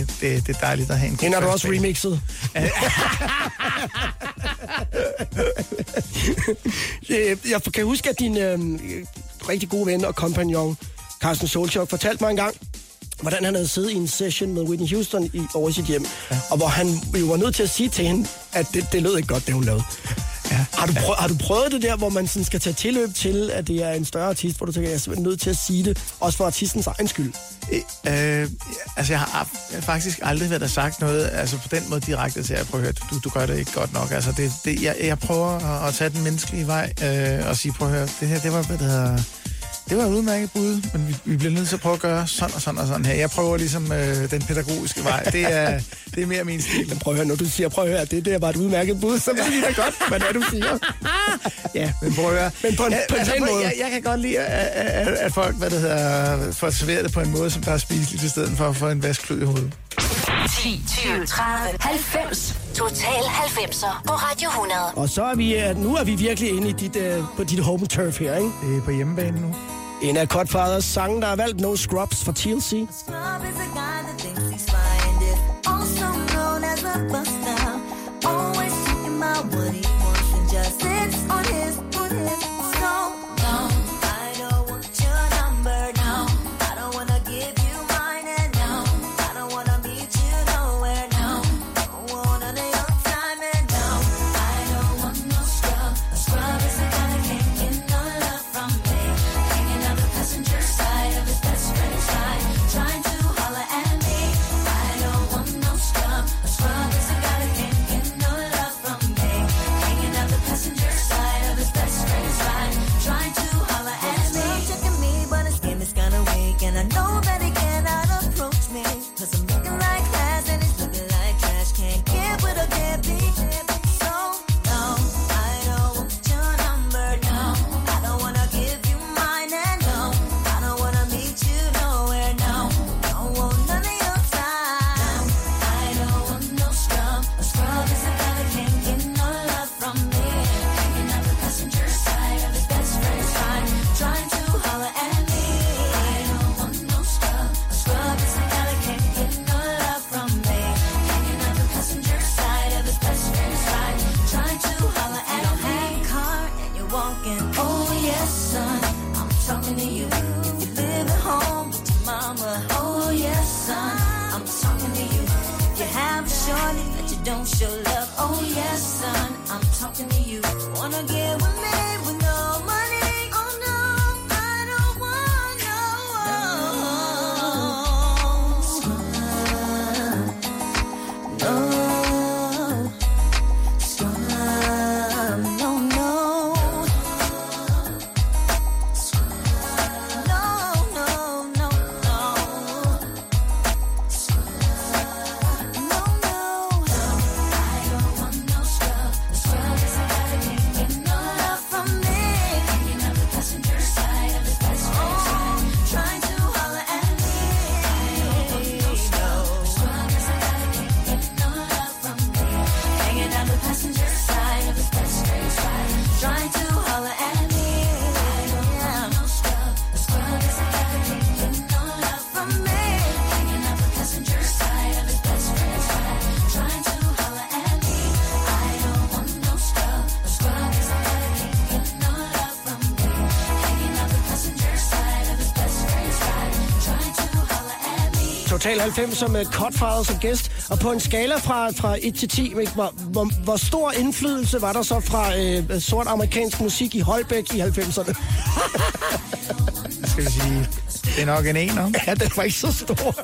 er, det, det, det er dejligt at have en god Hende har du også bane. remixet. Øh, jeg kan huske, at din øh, rigtig gode ven og kompagnon, Carsten Solchok, fortalte mig engang, hvordan han havde siddet i en session med Whitney Houston i, over sit hjem, ja. og hvor han jo var nødt til at sige til hende, at det, det lød ikke godt, det hun lavede. Ja. Har, du prøvet, har du prøvet det der, hvor man sådan skal tage tilløb til, at det er en større artist, hvor du tænker, jeg er simpelthen nødt til at sige det, også for artistens egen skyld? Øh, øh, altså, jeg har, jeg har faktisk aldrig været der sagt noget, altså på den måde direkte til at prøve at høre, du, du gør det ikke godt nok. Altså, det, det, jeg, jeg prøver at, at tage den menneskelige vej øh, og sige, prøv at høre, det her, det var, hvad det hedder, det var et udmærket bud, men vi, vi bliver nødt til at prøve at gøre sådan og sådan og sådan her. Jeg prøver ligesom øh, den pædagogiske vej. Det er, det er mere min stil. Men prøv at høre, når du siger, prøv at høre, det der var et udmærket bud, så ved vi da godt, hvad det er, du siger. <laughs> Ja, men prøv at høre. Men på en- Ja, på en altså, pæn prøv- måde. Jeg, jeg kan godt lide, at, at, at folk, hvad det hedder, får serveret det på en måde, som der er spiseligt, i stedet for at få en vaskklud i hovedet. 10, 20, 30, 90. Total 90'er på Radio 100. Og så er vi, øh, nu er vi virkelig inde i dit, øh, på dit home turf her, ikke? Det er på hjemmebane nu. En af Godfathers sange, der er valgt. No Scrubs for TLC. Always is a guy 90'er med Cutfather som gæst. Og på en skala fra, fra 1 til 10, ikke, hvor, hvor, hvor stor indflydelse var der så fra øh, sort amerikansk musik i Holbæk i 90'erne? <laughs> skal vi sige, det er nok en ener. <laughs> Ja, den var ikke så stor.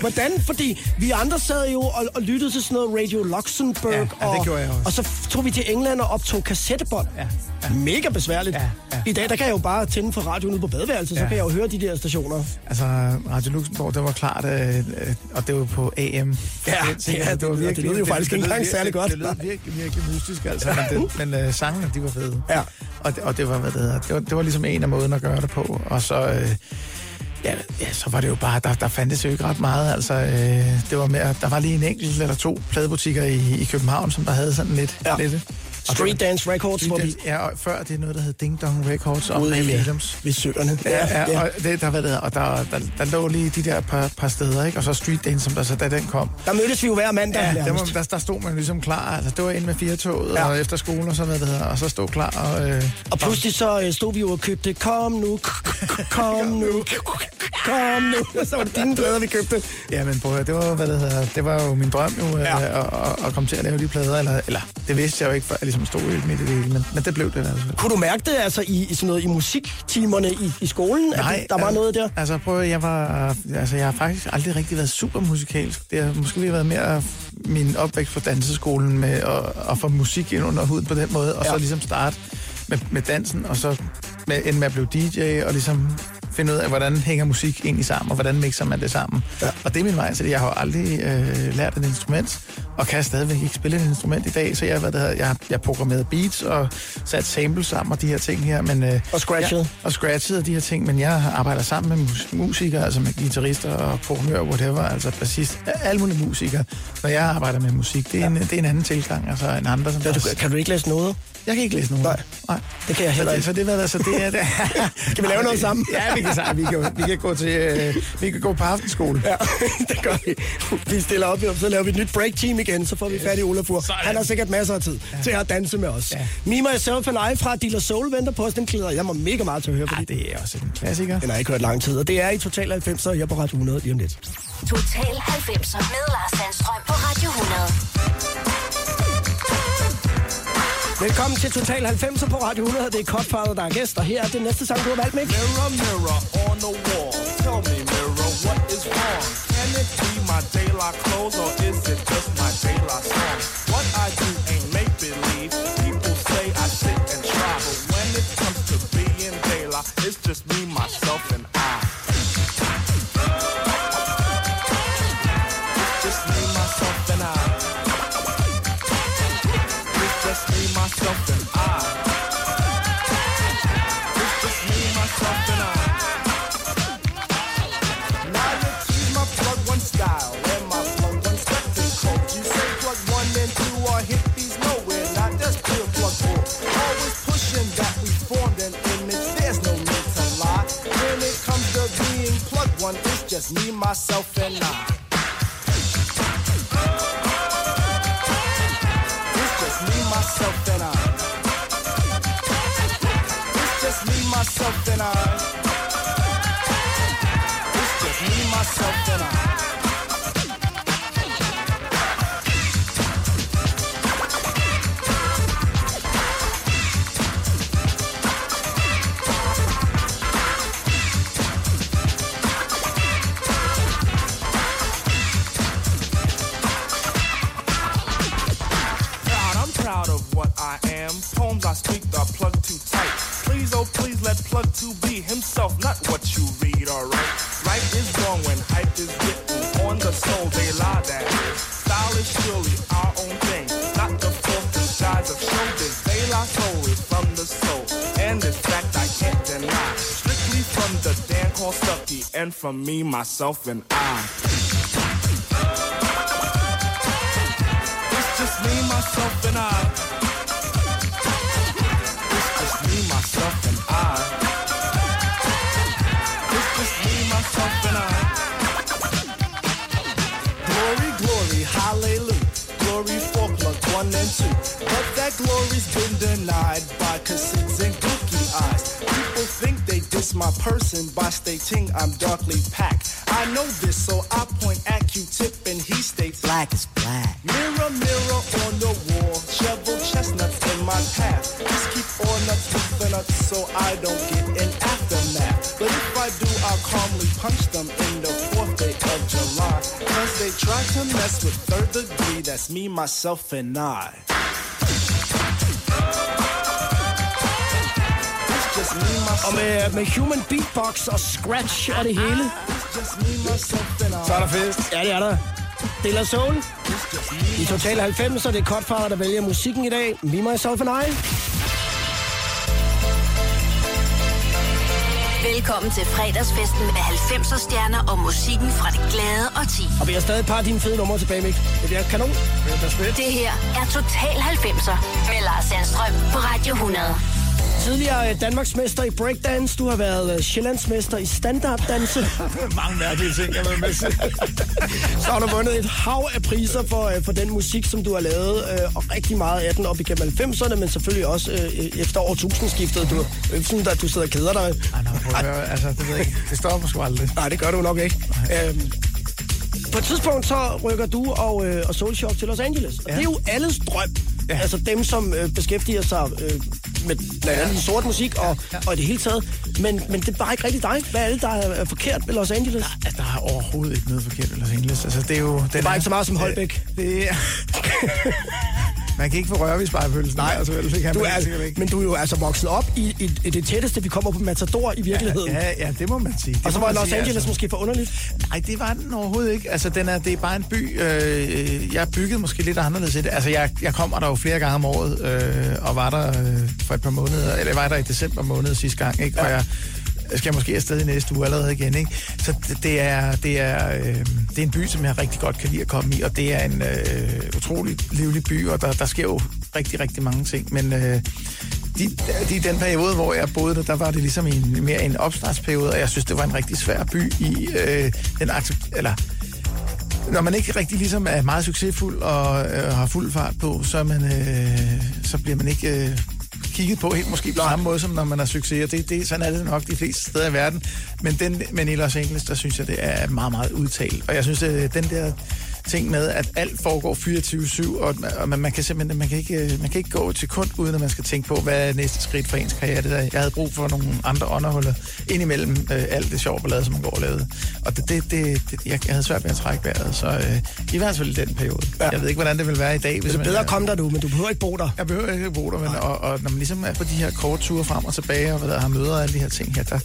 Hvordan? Fordi vi andre sad jo og, og lyttede til sådan noget Radio Luxembourg. Ja, ja, det og, gjorde jeg også. Og så tog vi til England og optog kassettebånd. Ja, ja. Mega besværligt. Ja. I dag, der kan jeg jo bare tænde for radioen ude på badeværelset, så Ja. kan jeg jo høre de der stationer. Altså, Radio Luxembourg, det var klart, øh, øh, og det var på AM. Ja, ja, det- det lød jo faktisk ikke engang særlig godt. Det lød virkelig, virkelig mystisk, altså, men, det, <laughs> men øh, sangene, de var fede. Ja. Og, det, og det var, hvad det hedder, det var, det var ligesom en af måden at gøre det på, og så... Øh, Ja, ja, så var det jo bare, der, der fandtes jo ikke ret meget. Altså, øh, det var mere, der var lige en enkelt eller to pladebutikker i, i København, som der havde sådan lidt. Ja. lidt Street Dance Records, hvor vi... Ja, og før det er noget, der hed Ding Dong Records og Ude i, Williams. Ved søerne. Ja, ja, og, det, der, hvad det, og der, der, der, lå lige de der par, par steder, ikke? Og så Street Dance, som der så, da den kom. Der mødtes vi jo hver mandag. Ja, der, var, der, der stod man ligesom klar. Altså, det var ind med fire toget Ja. ja. og efter skolen og sådan noget, det hedder, og så stod klar. Og, øh, Og pludselig så øh, stod vi jo og købte, kom nu, kom nu, kom nu. Så var det dine plader, vi købte. Ja, men prøv det var, hvad det hedder, det var jo min drøm jo, Ja. ja. at, at, at, komme til at lave de plader. Eller, eller det vidste jeg jo ikke, før jeg ligesom stod i midt i det hele, men, men det blev det altså. Kunne du mærke det altså i, i, sådan noget, i musiktimerne i, i skolen? at Nej, der var al- noget der? Altså prøv at, jeg var, altså jeg har faktisk aldrig rigtig været super musikalsk. Det har måske lige været mere min opvækst på danseskolen med at, at få musik ind under huden på den måde, og Ja. så ligesom starte med, med dansen, og så med, ende med at blive DJ, og ligesom finde ud af, hvordan hænger musik egentlig sammen, og hvordan mixer man det sammen. Ja. Ja. Og det er min vej til det. Jeg har aldrig øh, lært et instrument, og kan stadigvæk ikke spille et instrument i dag, så jeg, hvad det hedder, jeg, jeg programmerede beats og sat samples sammen og de her ting her. Men, øh, Og scratchet. Ja, og scratchet og de her ting, men jeg arbejder sammen med mus- musikere, altså med guitarister og programmører, whatever, altså bassist, alle mulige musikere. Når jeg arbejder med musik, det er, en, det er en anden tilgang, altså en andre, som Ja, du, kan du ikke læse noget? Jeg kan ikke læse nogen. Nej. Nej. Det kan jeg heller ikke. så det, så det er <laughs> det. Kan vi lave noget sammen? Ja, vi kan, sammen. vi kan, vi kan gå til, øh, vi kan gå på aftenskole. Ja, <laughs> det gør vi. Vi stiller op, så laver vi et nyt break team igen, så får vi fat i Olafur. Han har sikkert masser af tid ja. til at danse med os. Ja. Ja. Me, Myself and I fra Dealer Soul venter på os. Den glæder jeg mig mega meget til at høre, Ja, fordi det er også en klassiker. den har jeg ikke hørt lang tid. Og det er i Total 90, så jeg er på Radio 100 lige om lidt. Total 90'er med Lars Sandstrøm på Radio 100. Velkommen til Total 90 på Radio 100. Det er Cutfather, der er gæst, og her er det næste sang, du har valgt, Mik. Mirror, mirror on the wall. Tell me, mirror, what is wrong? Can it be my daylight clothes or is it just my daylight song? What I do me, myself, and I. It's just me, myself, and I. It's just me, myself, and I. It's just me, myself, and I. me, myself, and I. myself, and I. It's just me, myself, Og med, med human beatbox og scratch og det hele. just me, myself, and I. Så er der fest. Ja, det er der. De La Soul. I Total 90, så det er Cutfather, der vælger musikken i dag. Me, Myself and I. Velkommen til fredagsfesten med 90'er stjerner og musikken fra det glade og 10. Og vi har stadig et par af dine fede numre tilbage, Mik. Det bliver kanon. Det er her er Total 90'er med Lars Sandstrøm på Radio 100. Tidligere øh, Danmarksmester i breakdance. Du har været øh, Sjællandsmester i standarddanse. <laughs> Mange mærkelige ting, jeg har været med til. <laughs> Så har du vundet et hav af priser for, øh, for den musik, som du har lavet. Og rigtig meget af den op igennem 90'erne, men selvfølgelig også efter årtusindskiftet. Du er ikke sådan, at du sidder og keder dig. Ej, nå, prøv at høre, altså, det ved jeg ikke. Det stopper sgu aldrig. Nej, det gør du nok ikke. Øhm, på et tidspunkt så rykker du og, øh, og Soul Shop til Los Angeles. Og ja. det er jo alles drøm. Ja. Altså dem, som øh, beskæftiger sig øh, med blandt andet sort musik og, ja. og det hele taget. Men, men det er bare ikke rigtig dig. Hvad er det, der er forkert med Los Angeles? Altså, der er overhovedet ikke noget forkert i Los Angeles. Altså, det er jo... Det er bare ikke så meget som Holbæk. Det er... <laughs> Man kan ikke få røre ved spejepølsen. Nej, altså, det kan Du man er, sikkert ikke. men du er jo altså vokset op i, i, i det tætteste, vi kommer på Matador i virkeligheden. Ja, ja, det må man sige. Det og så var Los Angeles altså. måske for underligt. Nej, det var den overhovedet ikke. Altså, den er, det er bare en by. Øh, jeg er bygget måske lidt anderledes i det. Altså, jeg, jeg kommer der jo flere gange om året, øh, og var der øh, for et par måneder, eller var der i december måned sidste gang, ikke? Ja. Og jeg skal måske afsted i næste uge allerede igen, ikke? Så det, er, det, er, øh, det er en by, som jeg rigtig godt kan lide at komme i, og det er en øh, utrolig livlig by, og der, der sker jo rigtig, rigtig mange ting, men... Øh, de, de, den periode, hvor jeg boede der, der var det ligesom en, mere en opstartsperiode, og jeg synes, det var en rigtig svær by i øh, den accept, eller når man ikke rigtig ligesom er meget succesfuld og øh, har fuld fart på, så, er man, øh, så bliver man ikke øh, kigget på helt måske på samme måde, som når man har succes. Og det, det, sådan er det nok de fleste steder i verden. Men, den, men i Los Angeles, der synes jeg, det er meget, meget udtalt. Og jeg synes, at den der ting med, at alt foregår 24-7, og, og man, man kan simpelthen man kan ikke, øh, man kan ikke gå et sekund, uden at man skal tænke på, hvad er næste skridt for ens karriere. Det der, jeg havde brug for nogle andre underholder indimellem øh, alt det sjov ballade, som man går og lavede. Og det, det, det, det, jeg, jeg havde svært ved at trække vejret, så øh, i hvert fald i den periode. Ja. Jeg ved ikke, hvordan det vil være i dag. Hvis Det er man, bedre at komme der nu, men du behøver ikke bo der. jeg behøver ikke bo der, men, og, og når man ligesom er på de her korte ture frem og tilbage, og hvad der har møder og alle de her ting her, der,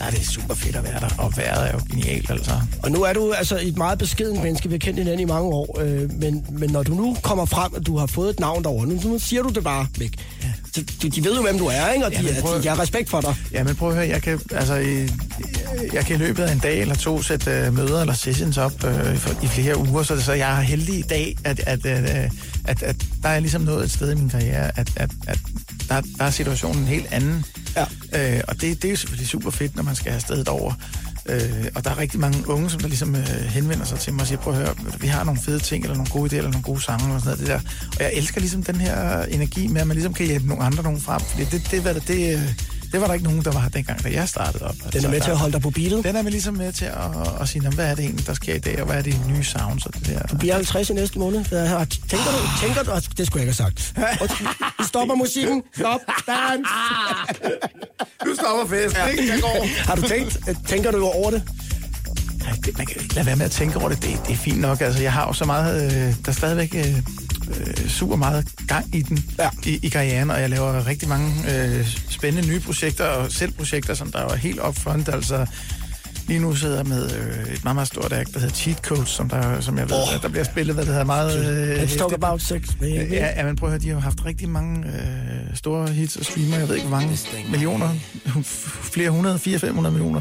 er det super fedt at være der, og vejret er jo genialt, altså. Og nu er du altså et meget beskeden menneske. Vi har kendt hinanden i mange år. Øh, men, men når du nu kommer frem, at du har fået et navn derovre, nu, nu siger du det bare væk. Ja. Så de, de ved jo, hvem du er, ikke? Og de, Ja, prøv- de, de har respekt for dig. Ja, men prøv at høre, jeg kan, altså, i, jeg kan i løbet af en dag eller to sætte øh, møder eller sessions op øh, for, i flere uger, så, så jeg er heldig i dag, at, at, at, øh, at, at der er ligesom nået et sted i min karriere, at, at, at der, der er situationen en helt anden. Ja. Øh, og det, det er jo selvfølgelig super fedt, når man skal afsted over. Øh, og der er rigtig mange unge, som der ligesom øh, henvender sig til mig og siger, prøv at høre, vi har nogle fede ting, eller nogle gode idéer, eller nogle gode sange, og sådan noget, det der. Og jeg elsker ligesom den her energi med, at man ligesom kan hjælpe nogle andre nogen frem, fordi det, det, det, det, det, øh, det var der ikke nogen, der var dengang, da jeg startede op. Den er med til at holde dig på beatet. Den er med ligesom med til at, at sige, "Nå, hvad er det egentlig, der sker i dag, og hvad er de nye sounds og det der. Du bliver 50 i næste måned. Tænker du? Tænker du? Det skulle jeg ikke have sagt. Undskyld. Vi stopper musikken. Stop. Dans. <laughs> Du stopper festen, ikke? Jeg går. <laughs> Har du tænkt? Tænker du over det? Ej, det, man kan ikke lade være med at tænke over det. Det, det er fint nok. Altså, jeg har jo så meget... Øh, der er stadigvæk øh, øh, super meget gang i den Ja. i, i karrieren, og jeg laver rigtig mange øh, spændende nye projekter, og selv projekter, som der er helt upfront. Altså, lige nu sidder jeg med øh, et meget, meget stort act, der hedder Cheat Codes, som, der, som jeg ved, oh. der bliver spillet, hvad det hedder, meget... Øh, Let's talk about sex, baby. Ja, ja, men prøv at høre, de har jo haft rigtig mange øh, store hits og streamer. Jeg ved ikke, hvor mange millioner. Flere hundrede, 400-500 millioner.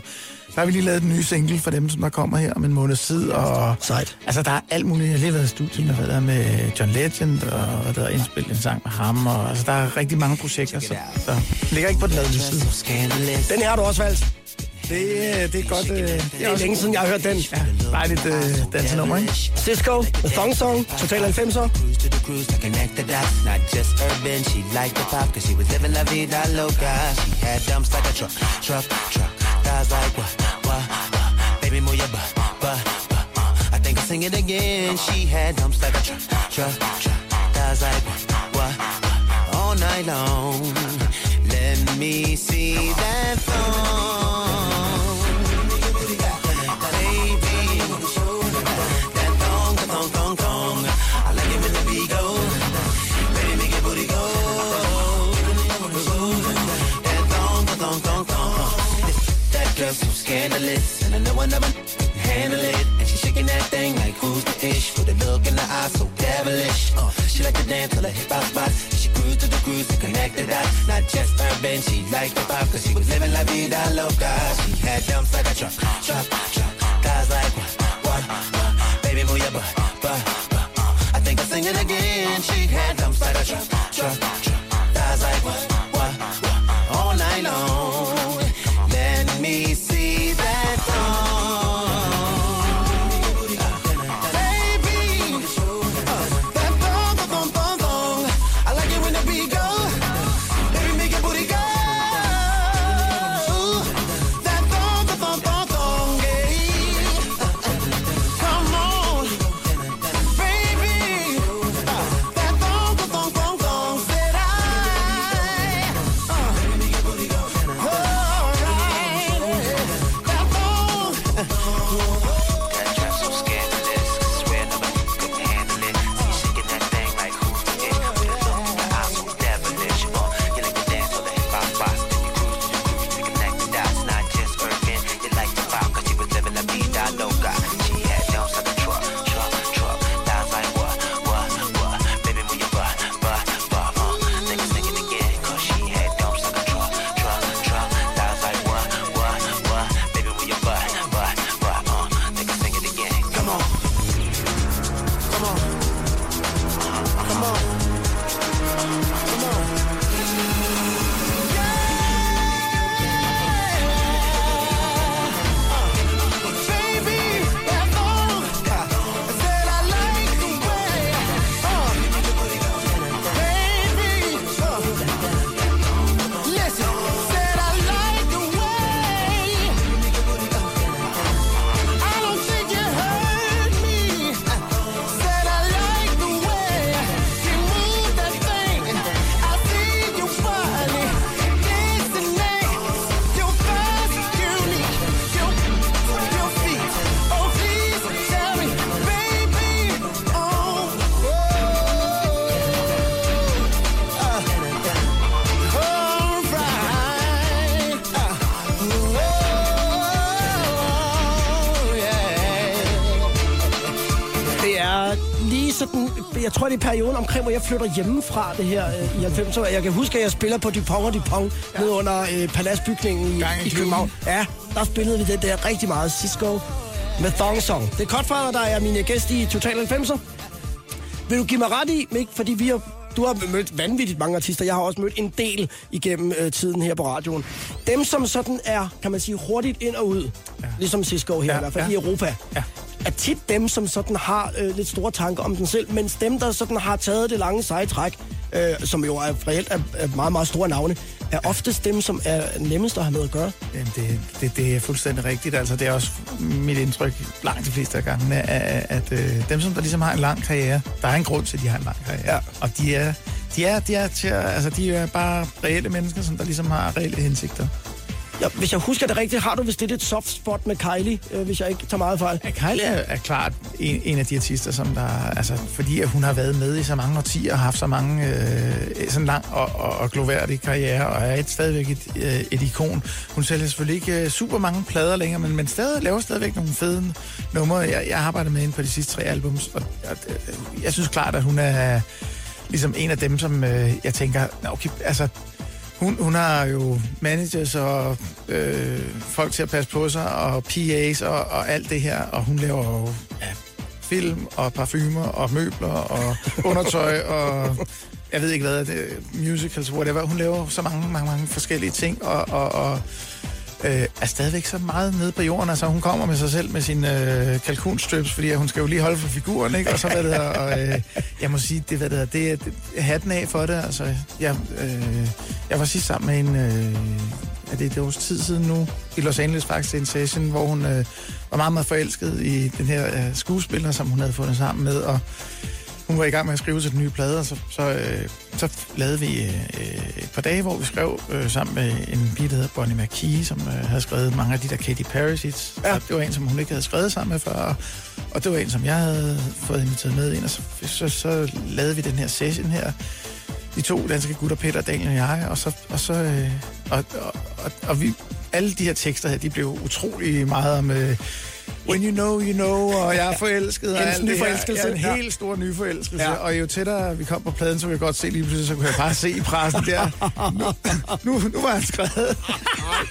Så har vi lige lavet den nye single for dem, som der kommer her om en måneds tid. Og, Sejt. Altså, der er alt muligt. Jeg har lige været i studiet med, der er med John Legend, og der er indspillet en sang med ham. Og, altså, der er rigtig mange projekter, så, så ligger ikke på den lavede side. Den her har du også valgt. Det, øh, det er godt. Øh, det Det er længe siden, jeg har hørt den. Ja, bare lidt øh, dansenummer, ikke? Cisco, The Thong Song, Total 90'er. Cruise to the cruise to connect the dots. Not just urban, she liked the pop, cause she was living la vida loca. She had dumps like a truck, truck, truck. Thighs like what, what, what? Baby, move your butt, butt, butt. Uh. I think I'll sing it again. She had dumps like a truck, truck, truck. Thighs like what, what, what? All night long. Let me see that thong. Scandalous, and I know another can handle it. And she shaking that thing like who's the ish? With a look in her eyes so devilish. Uh, she like to dance till her hip hop spots. She cruise to the cruise to connect the dots. Not just urban, she liked the pop cause she was living la vida loca. She had dumps like a truck, truck, truck. Guys like what, what, what? Baby, move your butt, butt, butt. Uh, I think I'll sing it again. She had dumps like a truck, truck, truck. Jeg tror det er perioden omkring, hvor jeg flytter hjemmefra det her øh, i 90'erne. Jeg kan huske, at jeg spiller på Dupont og Dupont ja. ned under øh, Paladsbygningen i, i København. Ja, der spillede vi det der rigtig meget. Cisco med Thong Song. Det er Cutfather, der er min gæst i Total 90'er. Vil du give mig ret i, Mik, fordi vi har, du har mødt vanvittigt mange artister. Jeg har også mødt en del igennem øh, tiden her på radioen. Dem, som sådan er, kan man sige, hurtigt ind og ud, ja. ligesom Cisco her Ja, i hvert fald ja. i Europa, Ja. Er tit dem, som sådan har øh, lidt store tanker om den selv, mens dem, der sådan har taget det lange seje træk, øh, som jo er reelt er, er meget, meget store navne, er oftest dem, som er nemmest at have med at gøre. Jamen, det, det, det er fuldstændig rigtigt. Altså, det er også mit indtryk langt de fleste af gangene, at, at øh, dem, som der ligesom har en lang karriere, der er en grund til, at de har en lang karriere. Ja. Og de er, de, er, de, er til, altså, de er bare reelle mennesker, som der ligesom har reelle hensigter. Ja, hvis jeg husker det rigtigt, har du vist lidt et soft spot med Kylie, øh, hvis jeg ikke tager meget fejl. Ja, Kylie er, er klart en, en af de artister, som der, altså, fordi at hun har været med i så mange årtier og haft så mange, øh, sådan lang og, og, og gloværdig karriere, og er et, stadigvæk et, øh, et ikon. Hun sælger selvfølgelig ikke øh, super mange plader længere, men, men stadig, laver stadigvæk nogle fede numre. Jeg, jeg arbejder med hende på de sidste tre albums, og, og øh, jeg synes klart, at hun er ligesom en af dem, som øh, jeg tænker, okay, altså, hun, hun har jo managers og øh, folk til at passe på sig, og PA's og, og alt det her, og hun laver jo ja, film og parfumer og møbler og <laughs> undertøj og jeg ved ikke hvad, det, musicals, whatever. Hun laver så mange, mange, mange forskellige ting, og, og, og øh, er stadigvæk så meget nede på jorden. Altså, hun kommer med sig selv med sine øh, kalkunstrips, fordi hun skal jo lige holde for figuren, ikke? Og så, hvad det hedder, og, øh, jeg må sige, det, hvad det hedder, det er det, hatten af for det. Altså, jeg, øh, jeg var sidst sammen med en, øh, er det et års tid siden nu, i Los Angeles faktisk en session, hvor hun øh, var meget, meget forelsket i den her øh, skuespiller, som hun havde fundet sammen med, og hun var i gang med at skrive til den nye plade, og så, så, øh, så lavede vi øh, et par dage, hvor vi skrev øh, sammen med en pige, der hedder Bonnie McKee, som øh, havde skrevet mange af de der Katy Perry hits. Ja. Det var en, som hun ikke havde skrevet sammen med før, og det var en, som jeg havde fået inviteret med ind, og så, så, så lavede vi den her session her, de to danske gutter, Peter, Daniel og jeg, og så, og så øh, og, og, og, og vi, alle de her tekster her, de blev utrolig meget om, øh, when you know, you know, og jeg er forelsket, og her. nyforelskelse. Ja, en helt stor nyforelskelse, Ja. ja. og jo tættere vi kom på pladen, så kunne jeg godt se lige pludselig, så kunne jeg bare se i pressen der, nu, nu, nu var han skrevet.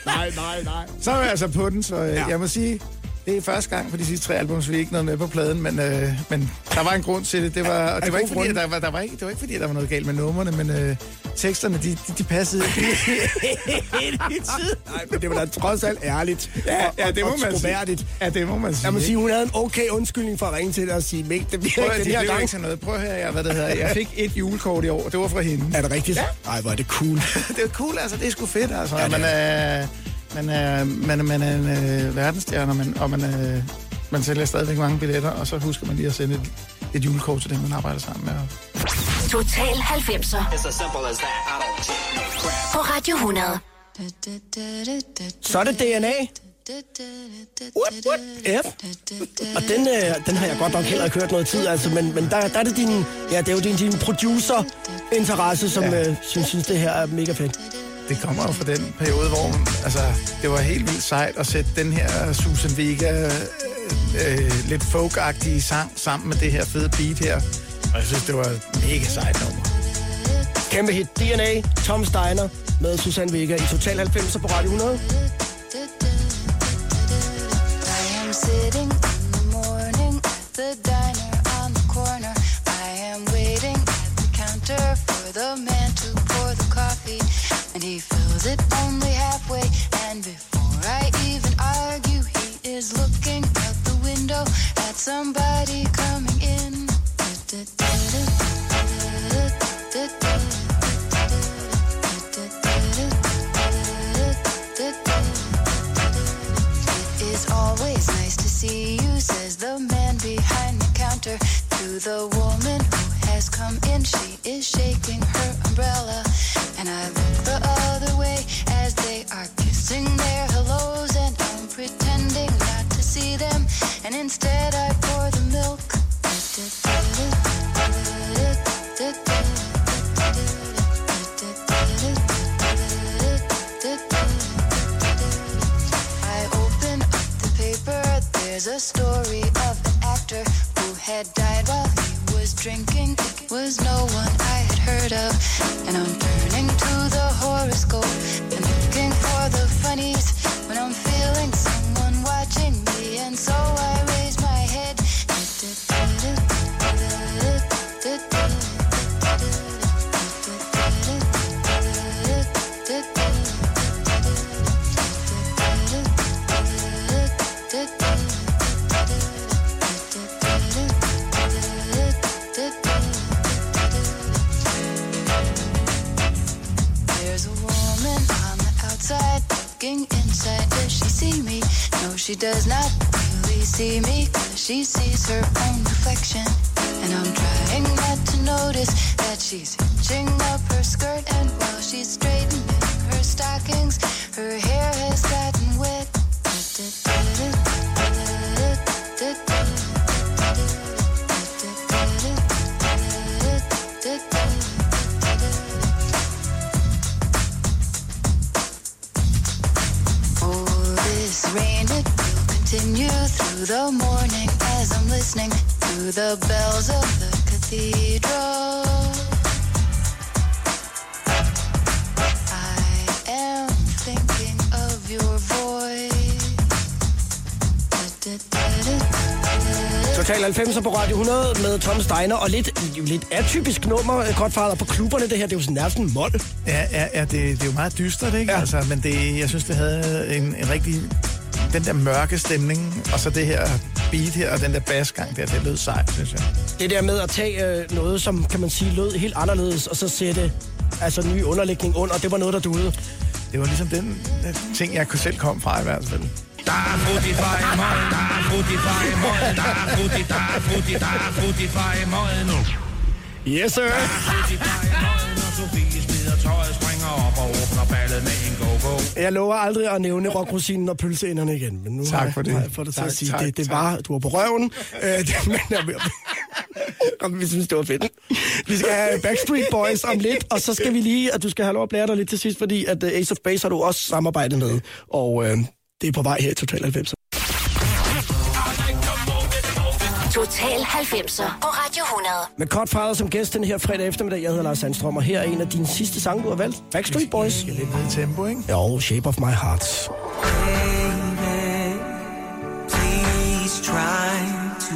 Nej, nej, nej. Så er jeg altså på den, så øh, ja. jeg må sige, det er første gang på de sidste tre albums, vi ikke nåede med på pladen, men, øh, men der var en grund til det. Det var, og det var ikke fordi, der var, der var ikke, det var ikke fordi, der var noget galt med numrene, men øh, teksterne, de, de, de passede ikke i tid. Nej, men det var da trods alt ærligt. Ja, og- ja, det må og man sige. Ja, det må man sige. Jeg må sige, hun havde en okay undskyldning for at ringe til dig og sige, Mik, det Prøv bliver at ikke det den her gang. ikke noget. Prøv høre, jeg, hvad det hedder. Jeg fik et julekort i år, det var fra hende. Er det rigtigt? Nej, hvor er det cool. <laughs> det er cool, altså. Det er sgu fedt, altså. Ja, man, er, man, er, man, er, man er en øh, verdensstjerne, og man, og man, øh, man sælger stadigvæk mange billetter, og så husker man lige at sende et, et julekort til dem, man arbejder sammen med. Total 90'er. På Radio 100. Så er det DNA. What, what, F. Og den, øh, den har jeg godt nok heller ikke hørt noget tid, altså, men, men der, der er det din, ja, det er jo din, din producer-interesse, som ja. øh, synes, synes, det her er mega fedt. Det kommer jo fra den periode, hvor altså, det var helt vildt sejt at sætte den her Susan Vega øh, øh, lidt folk-agtige sang sammen med det her fede beat her. Og jeg synes, det var et mega sejt nummer. Kæmpe hit. DNA, Tom Steiner med Susanne Vega i Total 90'er på Radio 100. I am sitting somebody coming in. It is always nice to see you, says the man behind the counter to the woman who has come in. She is shaking her umbrella, and I look the other way as they are kissing their hellos, and I'm to see them, and instead I pour the milk. I open up the paper. There's a story of an actor who had died while he was drinking. It was no one I had heard of. And I'm turning to the horoscope does not really see me. Cause she sees her own reflection. And I'm trying not to notice that she's hitching up her skirt. And while she's straightening her stockings, her hair 90'er på Radio 100 med Tom Steiner, og lidt, lidt atypisk nummer, øh, Godfather, på klubberne. Det her, det er jo sådan nærmest en mål. Ja, ja, ja det, det er jo meget dystert, ikke? Ja. Altså, men det, jeg synes, det havde en, en rigtig... Den der mørke stemning, og så det her beat her, og den der basgang der, det lød sejt, synes jeg. Det der med at tage øh, noget, som kan man sige lød helt anderledes, og så sætte altså ny underlægning under, det var noget, der duede. Det var ligesom den øh, ting, jeg kunne selv komme fra i hvert fald. Der er frutti fra i måden, der er frutti fra i måden, der er frutti, der er frutti, der er frutti fra i måden nu. Yes, sir. Frutti fra i måden, og Sofie smider tøjet, springer op og åbner ballet med en go-go. Jeg lover aldrig at nævne rockrosinen og pølseenderne igen, men nu Tak har jeg, for det. har jeg fået dig til Tak, at sige, tak, det, det tak. var, du var på røven, øh, <laughs> det, men jeg, og vi synes, det var fedt. Vi skal have Backstreet Boys om lidt, og så skal vi lige, at du skal have lov at blære dig lidt til sidst, fordi at uh, Ace of Base har du også samarbejdet med, og øh, det er på vej her i Total 90. Total 90'er på Radio 100. Med Cutfather som gæst den her fredag eftermiddag, jeg hedder Lars Sandstrøm, og her er en af dine sidste sange, du har valgt. Backstreet Boys. Skal lidt ned i tempo, ikke? Jo, Shape of My Heart. Baby, please try to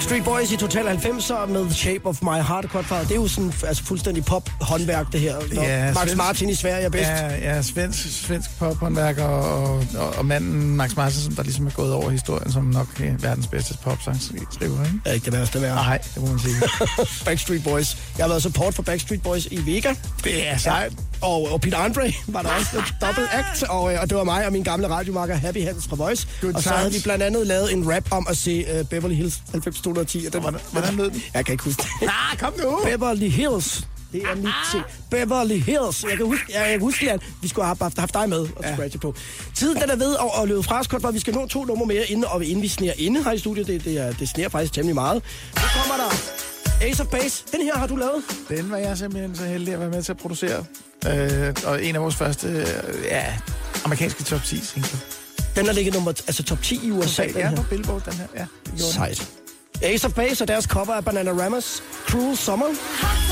Backstreet Boys i Total 90'er med Shape of My Heart, Cutfather. Det er jo sådan altså fuldstændig pop-håndværk, det her. Når Ja, Max svensk- Martin i Sverige er bedst. Ja, ja svensk, svensk pophåndværker og, og, og manden Max Martin, som der ligesom er gået over historien som nok øh, verdens bedste popsangskriver, ikke? Er ikke det værste værd. Nej, det må man sige. <laughs> Backstreet Boys. Jeg har været support for Backstreet Boys i Vega. Det er sejt. Og, og Peter Andre var der også et dobbelt act, og, øh, og det var mig og min gamle radiomarker Happy Hans fra Voice. Good og så times. havde vi blandt andet lavet en rap om at se uh, Beverly Hills 210. Og den, Hvordan- hvordan lød den? Jeg kan ikke huske det. Ah, kom nu! Beverly Hills Det er mit ting. Beverly Hills. Jeg kan huske, jeg, jeg kan huske at vi skulle have haft, haft dig med og ja. scratche på. Tiden den er ved at, at løbe fra os, kort, hvor vi skal nå to numre mere inden, og inden vi sneer inde her i studiet. Det, det, er, det sneer faktisk temmelig meget. Så kommer der Ace of Base. Den her har du lavet. Den var jeg simpelthen så heldig at være med til at producere. Øh, og en af vores første øh, ja, amerikanske top 10 singler. Den har ligget nummer, altså top 10 i USA, den Ja, her. på Billboard, den her. Ja. Sejt. Ace of Base og deres cover af Banana Ramas. Cruel Summer. Hot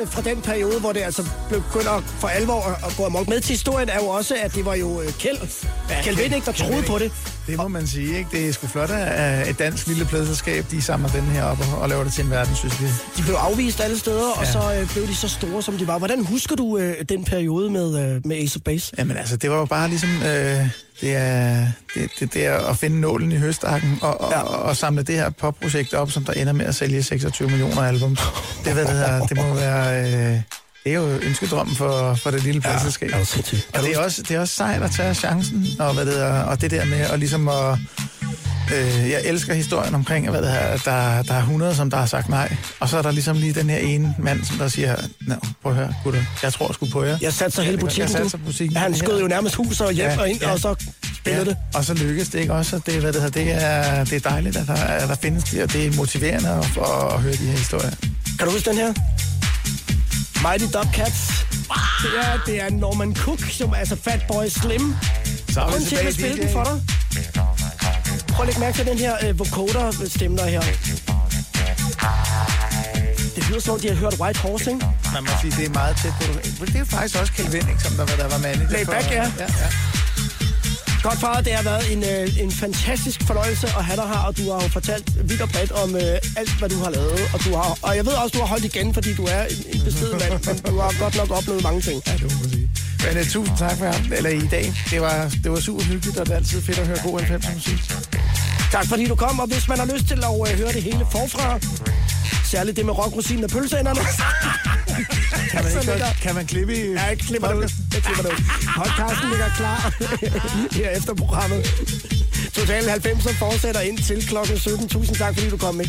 Øh, fra den periode, hvor det altså begynder for alvor at- gå amok. Med til historien er jo også, at det var jo øh, Kjeld, ja, Kjeld Vinnik, der troede på det. Det må man sige, ikke? Det er sgu flot at et dansk lille pladselskab, de samler den her op og, og laver det til en verdenssucces. De blev afvist alle steder, ja. og så øh, blev de så store, som de var. Hvordan husker du øh, den periode med, øh, med Ace of Base? Jamen altså, det var jo bare ligesom, øh, det, er, det, det, det er at finde nålen i høstakken og, og, ja. og, og samle det her popprojekt op, som der ender med at sælge 26 millioner album. Det, hvad det, hedder, det må være... Øh, det er jo ønskedrømmen for, for det lille pladselskab. Ja, og det er, også, det er også sejt at tage chancen, og, hvad det hedder, og det der med at ligesom at... Øh, jeg elsker historien omkring, hvad det er, at der, der er 100, som der har sagt nej. Og så er der ligesom lige den her ene mand, som der siger, Nå, prøv at høre, gutter, jeg tror sgu på jer. Jeg satte så hele butikken, Jeg satte butikken. Ja, han her. skød jo nærmest huset og hjem og ind, og så spillede det. Og så lykkes det ikke også. og Det, hvad det, hedder, det, er, det er dejligt, at der, at der findes det, og det er motiverende at, at, at høre de her historier. Kan du huske den her? Mighty Dubcats. Det er, det er Norman Cook, som er altså Fatboy Slim. Så er vi Grunden til, at tilbage spille den for dig. Prøv at lægge mærke til den her øh, vocoder-stemme, der er her. Det lyder som om, de har hørt White Horse, ikke? Man må sige, det er meget tæt på. Det er jo faktisk også Kjeld Wenning, som der, der var manager Layback, for. ja. ja, ja. Godt far, det har været en, øh, en fantastisk fornøjelse at have dig her, og du har jo fortalt vidt og bredt om øh, alt, hvad du har lavet. Og, du har, og jeg ved også, du har holdt igen, fordi du er en, en beskeden mand, men du har godt nok oplevet mange ting. Ja, det må man sige. Men uh, tusind tak for ham, eller i dag. Det var, det var super hyggeligt, og det er altid fedt at høre god 90 musik. Tak fordi du kom, og hvis man har lyst til at uh, høre det hele forfra, særligt det med rockrosinen og pølseenderne, <laughs> Kan man, ikke, ligger- kan man klippe i... Ja, jeg klipper det ud. Jeg klipper det ud. Podcasten ligger klar <laughs> her efter programmet. Total 90'er fortsætter ind til klokken 17. Tusind tak, fordi du kom med.